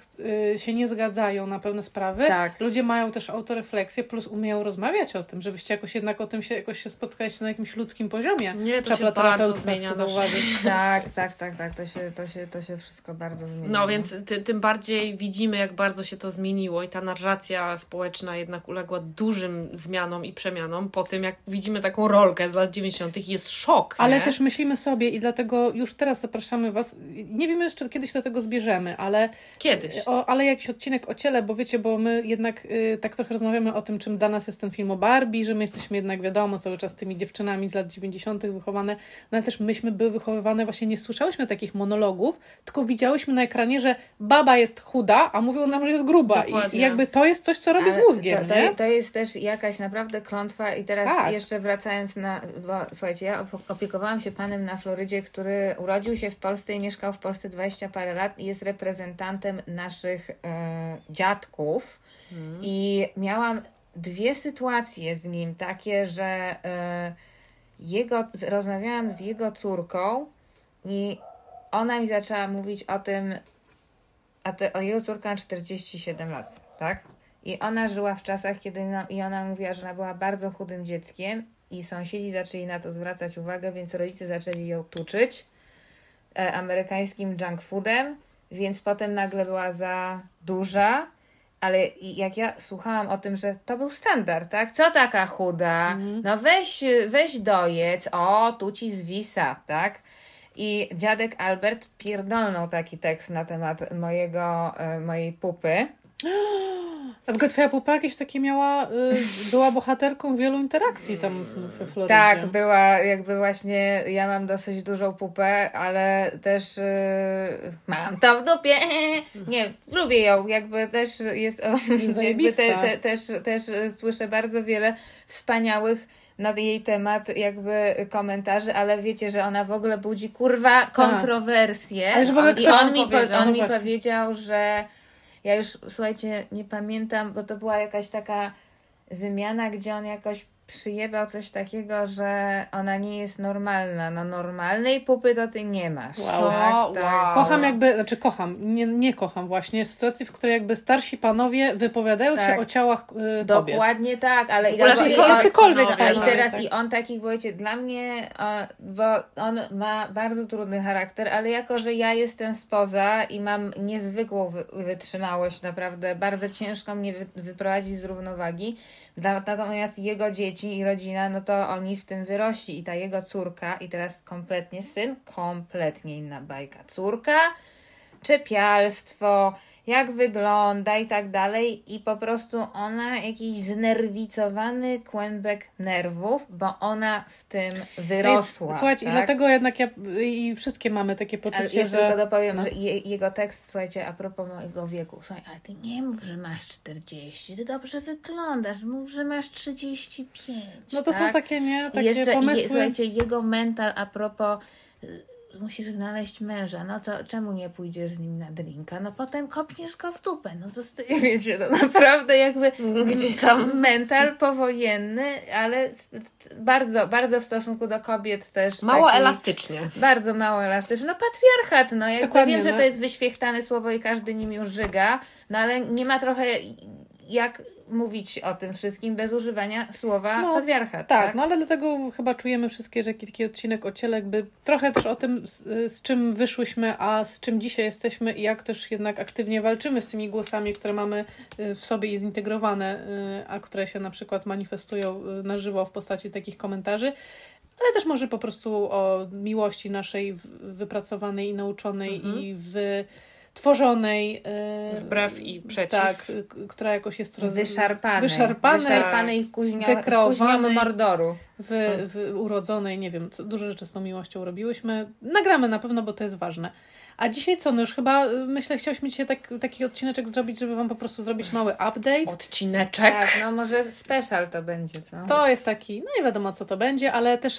y, się nie zgadzają na pewne sprawy. Tak. Ludzie mają też autorefleksję, plus umieją rozmawiać o tym, żebyście jakoś jednak o tym się jakoś się spotkaliście na jakimś ludzkim poziomie. Nie, to się Czapla-terapeutka bardzo zmienia. na zauważyć. tak, tak, tak, tak, to się, to się, to się wszystko bardzo zmieniło. No więc ty, tym bardziej widzimy, jak bardzo się to zmieniło i ta narracja społeczna jednak uległa dużym zmianom i przemianom po tym, jak widzimy taką rolkę z lat 90. jest szok. Ale nie? też myślimy sobie i dlatego już już teraz zapraszamy Was. Nie wiemy jeszcze, kiedy się do tego zbierzemy, ale, Kiedyś. o, ale jakiś odcinek o ciele, bo wiecie, bo my jednak y, tak trochę rozmawiamy o tym, czym dla nas jest ten film o Barbie, że my jesteśmy jednak, wiadomo, cały czas tymi dziewczynami z lat 90. wychowane, no ale też myśmy były wychowywane, właśnie nie słyszałyśmy takich monologów, tylko widziałyśmy na ekranie, że baba jest chuda, a mówią nam, że jest gruba. I. I jakby to jest coś, co robi z Ale mózgiem, to, nie? to, to jest też jakaś naprawdę klątwa i teraz Tak. jeszcze wracając na, bo słuchajcie, ja op- opiekowałam się panem na Florydzie, który urodził się w Polsce i mieszkał w Polsce 20 parę lat i jest reprezentantem naszych e, dziadków. I miałam dwie sytuacje z nim takie, że e, jego, rozmawiałam z jego córką i ona mi zaczęła mówić o tym, a te, o jego córka ma 47 lat, tak? I ona żyła w czasach, kiedy no, i ona mówiła, że ona była bardzo chudym dzieckiem i sąsiedzi zaczęli na to zwracać uwagę, więc rodzice zaczęli ją tuczyć amerykańskim junk foodem, więc potem nagle była za duża, ale jak ja słuchałam o tym, że to był standard, tak? Co taka chuda? No weź, weź dojedz, o, tu ci zwisa, tak? I dziadek Albert pierdolnął taki tekst na temat mojego, e, mojej pupy. <gasps> A w twoja pupa jakieś takie miała, y, była bohaterką wielu interakcji tam w- Florydzie. Tak, była jakby właśnie, ja mam dosyć dużą pupę, ale też yy, mam to w dupie. <laughs> Nie, lubię ją, jakby też jest, <laughs> jakby te, te, też, też y, słyszę bardzo wiele wspaniałych na jej temat jakby komentarzy, ale wiecie, że ona w ogóle budzi kurwa kontrowersje. Ale że w ogóle I on mi, po, on no mi powiedział, że ja już, słuchajcie, nie pamiętam, bo to była jakaś taka wymiana, gdzie on jakoś przyjebał coś takiego, że ona nie jest normalna. No normalnej pupy to ty nie masz. Wow. Tak, tak. Wow. Kocham jakby, znaczy kocham, nie, nie kocham właśnie sytuacji, w której jakby starsi panowie wypowiadają się Tak. o ciałach y, kobiet. Dokładnie tak, ale i, ogóle i- jacykolwiek a, i panowie, teraz tak. i on takich, bo wiecie, dla mnie, bo on ma bardzo trudny charakter, ale jako, że ja jestem spoza i mam niezwykłą wy- wytrzymałość, naprawdę bardzo ciężko mnie wy, wyprowadzić z równowagi, Dla- natomiast jego dzieci i rodzina, no to oni w tym wyrośli i ta jego córka i teraz kompletnie syn, kompletnie inna bajka. Córka, czepialstwo, jak wygląda i tak dalej. I po prostu ona jakiś znerwicowany kłębek nerwów, bo ona w tym wyrosła. Jest, słuchajcie, i tak? dlatego jednak ja i wszystkie mamy takie Ale poczucie, jeszcze że... tylko dopowiem, no. że je, jego tekst, słuchajcie, a propos mojego wieku, słuchaj, ale ty nie mów, że masz 40, ty dobrze wyglądasz, mów, że masz 35. No to są tak? takie, nie, I takie jeszcze, pomysły. Je, słuchajcie, jego mental a propos y, musisz znaleźć męża, no co, czemu nie pójdziesz z nim na drinka? No potem kopniesz go w dupę, no zostaje, <laughs> wiecie, no naprawdę jakby Gdzieś tam. mental powojenny, ale bardzo, bardzo w stosunku do kobiet też Mało taki, elastycznie. Bardzo mało elastyczny. No patriarchat, no jakby Dokładnie, wiem, że no. to jest wyświechtane słowo i każdy nim już żyga, no ale nie ma trochę jak mówić o tym wszystkim bez używania słowa No, patriarchat. Tak, no ale dlatego chyba czujemy wszystkie, że taki odcinek o ciele, jakby trochę też o tym, z, z czym wyszłyśmy, a z czym dzisiaj jesteśmy i jak też jednak aktywnie walczymy z tymi głosami, które mamy y, w sobie i zintegrowane, y, a które się na przykład manifestują y, na żywo w postaci takich komentarzy. Ale też może po prostu o miłości naszej w- wypracowanej i nauczonej i wytworzonej. Y, Wbrew i przeciw. Tak, y, która jakoś jest roz- Wyszarpanej. wyszarpanej, Wyszarpanej kuźnia, kuźnią mordoru. w, w urodzonej, nie wiem, co, dużo rzeczy z tą miłością robiłyśmy. Nagramy na pewno, bo to jest ważne. A dzisiaj co? No już chyba, y, myślę, chciałyśmy dzisiaj tak, taki odcineczek zrobić, żeby Wam po prostu zrobić mały update. Odcineczek. Tak, no może special to będzie, co? To jest taki, no nie wiadomo co to będzie, ale też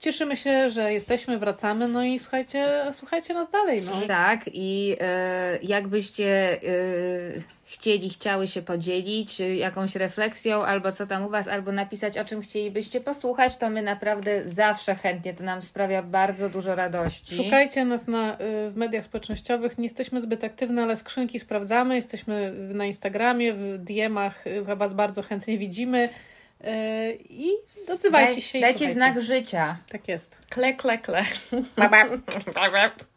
cieszymy się, że jesteśmy, wracamy, no i słuchajcie, słuchajcie nas dalej, no. Tak, i e, jakbyście e, chcieli, chciały się podzielić e, jakąś refleksją, albo co tam u Was, albo napisać, o czym chcielibyście posłuchać, to my naprawdę zawsze chętnie, to nam sprawia bardzo dużo radości. Szukajcie nas na, y, w mediach społecznościowych. Nie jesteśmy zbyt aktywne, ale skrzynki sprawdzamy. Jesteśmy na Instagramie, w DM-ach y, Was bardzo chętnie widzimy. Y, I odzywajcie Daj, się. i dajcie słuchajcie. znak życia. Tak jest. Kle, kle, kle. <laughs>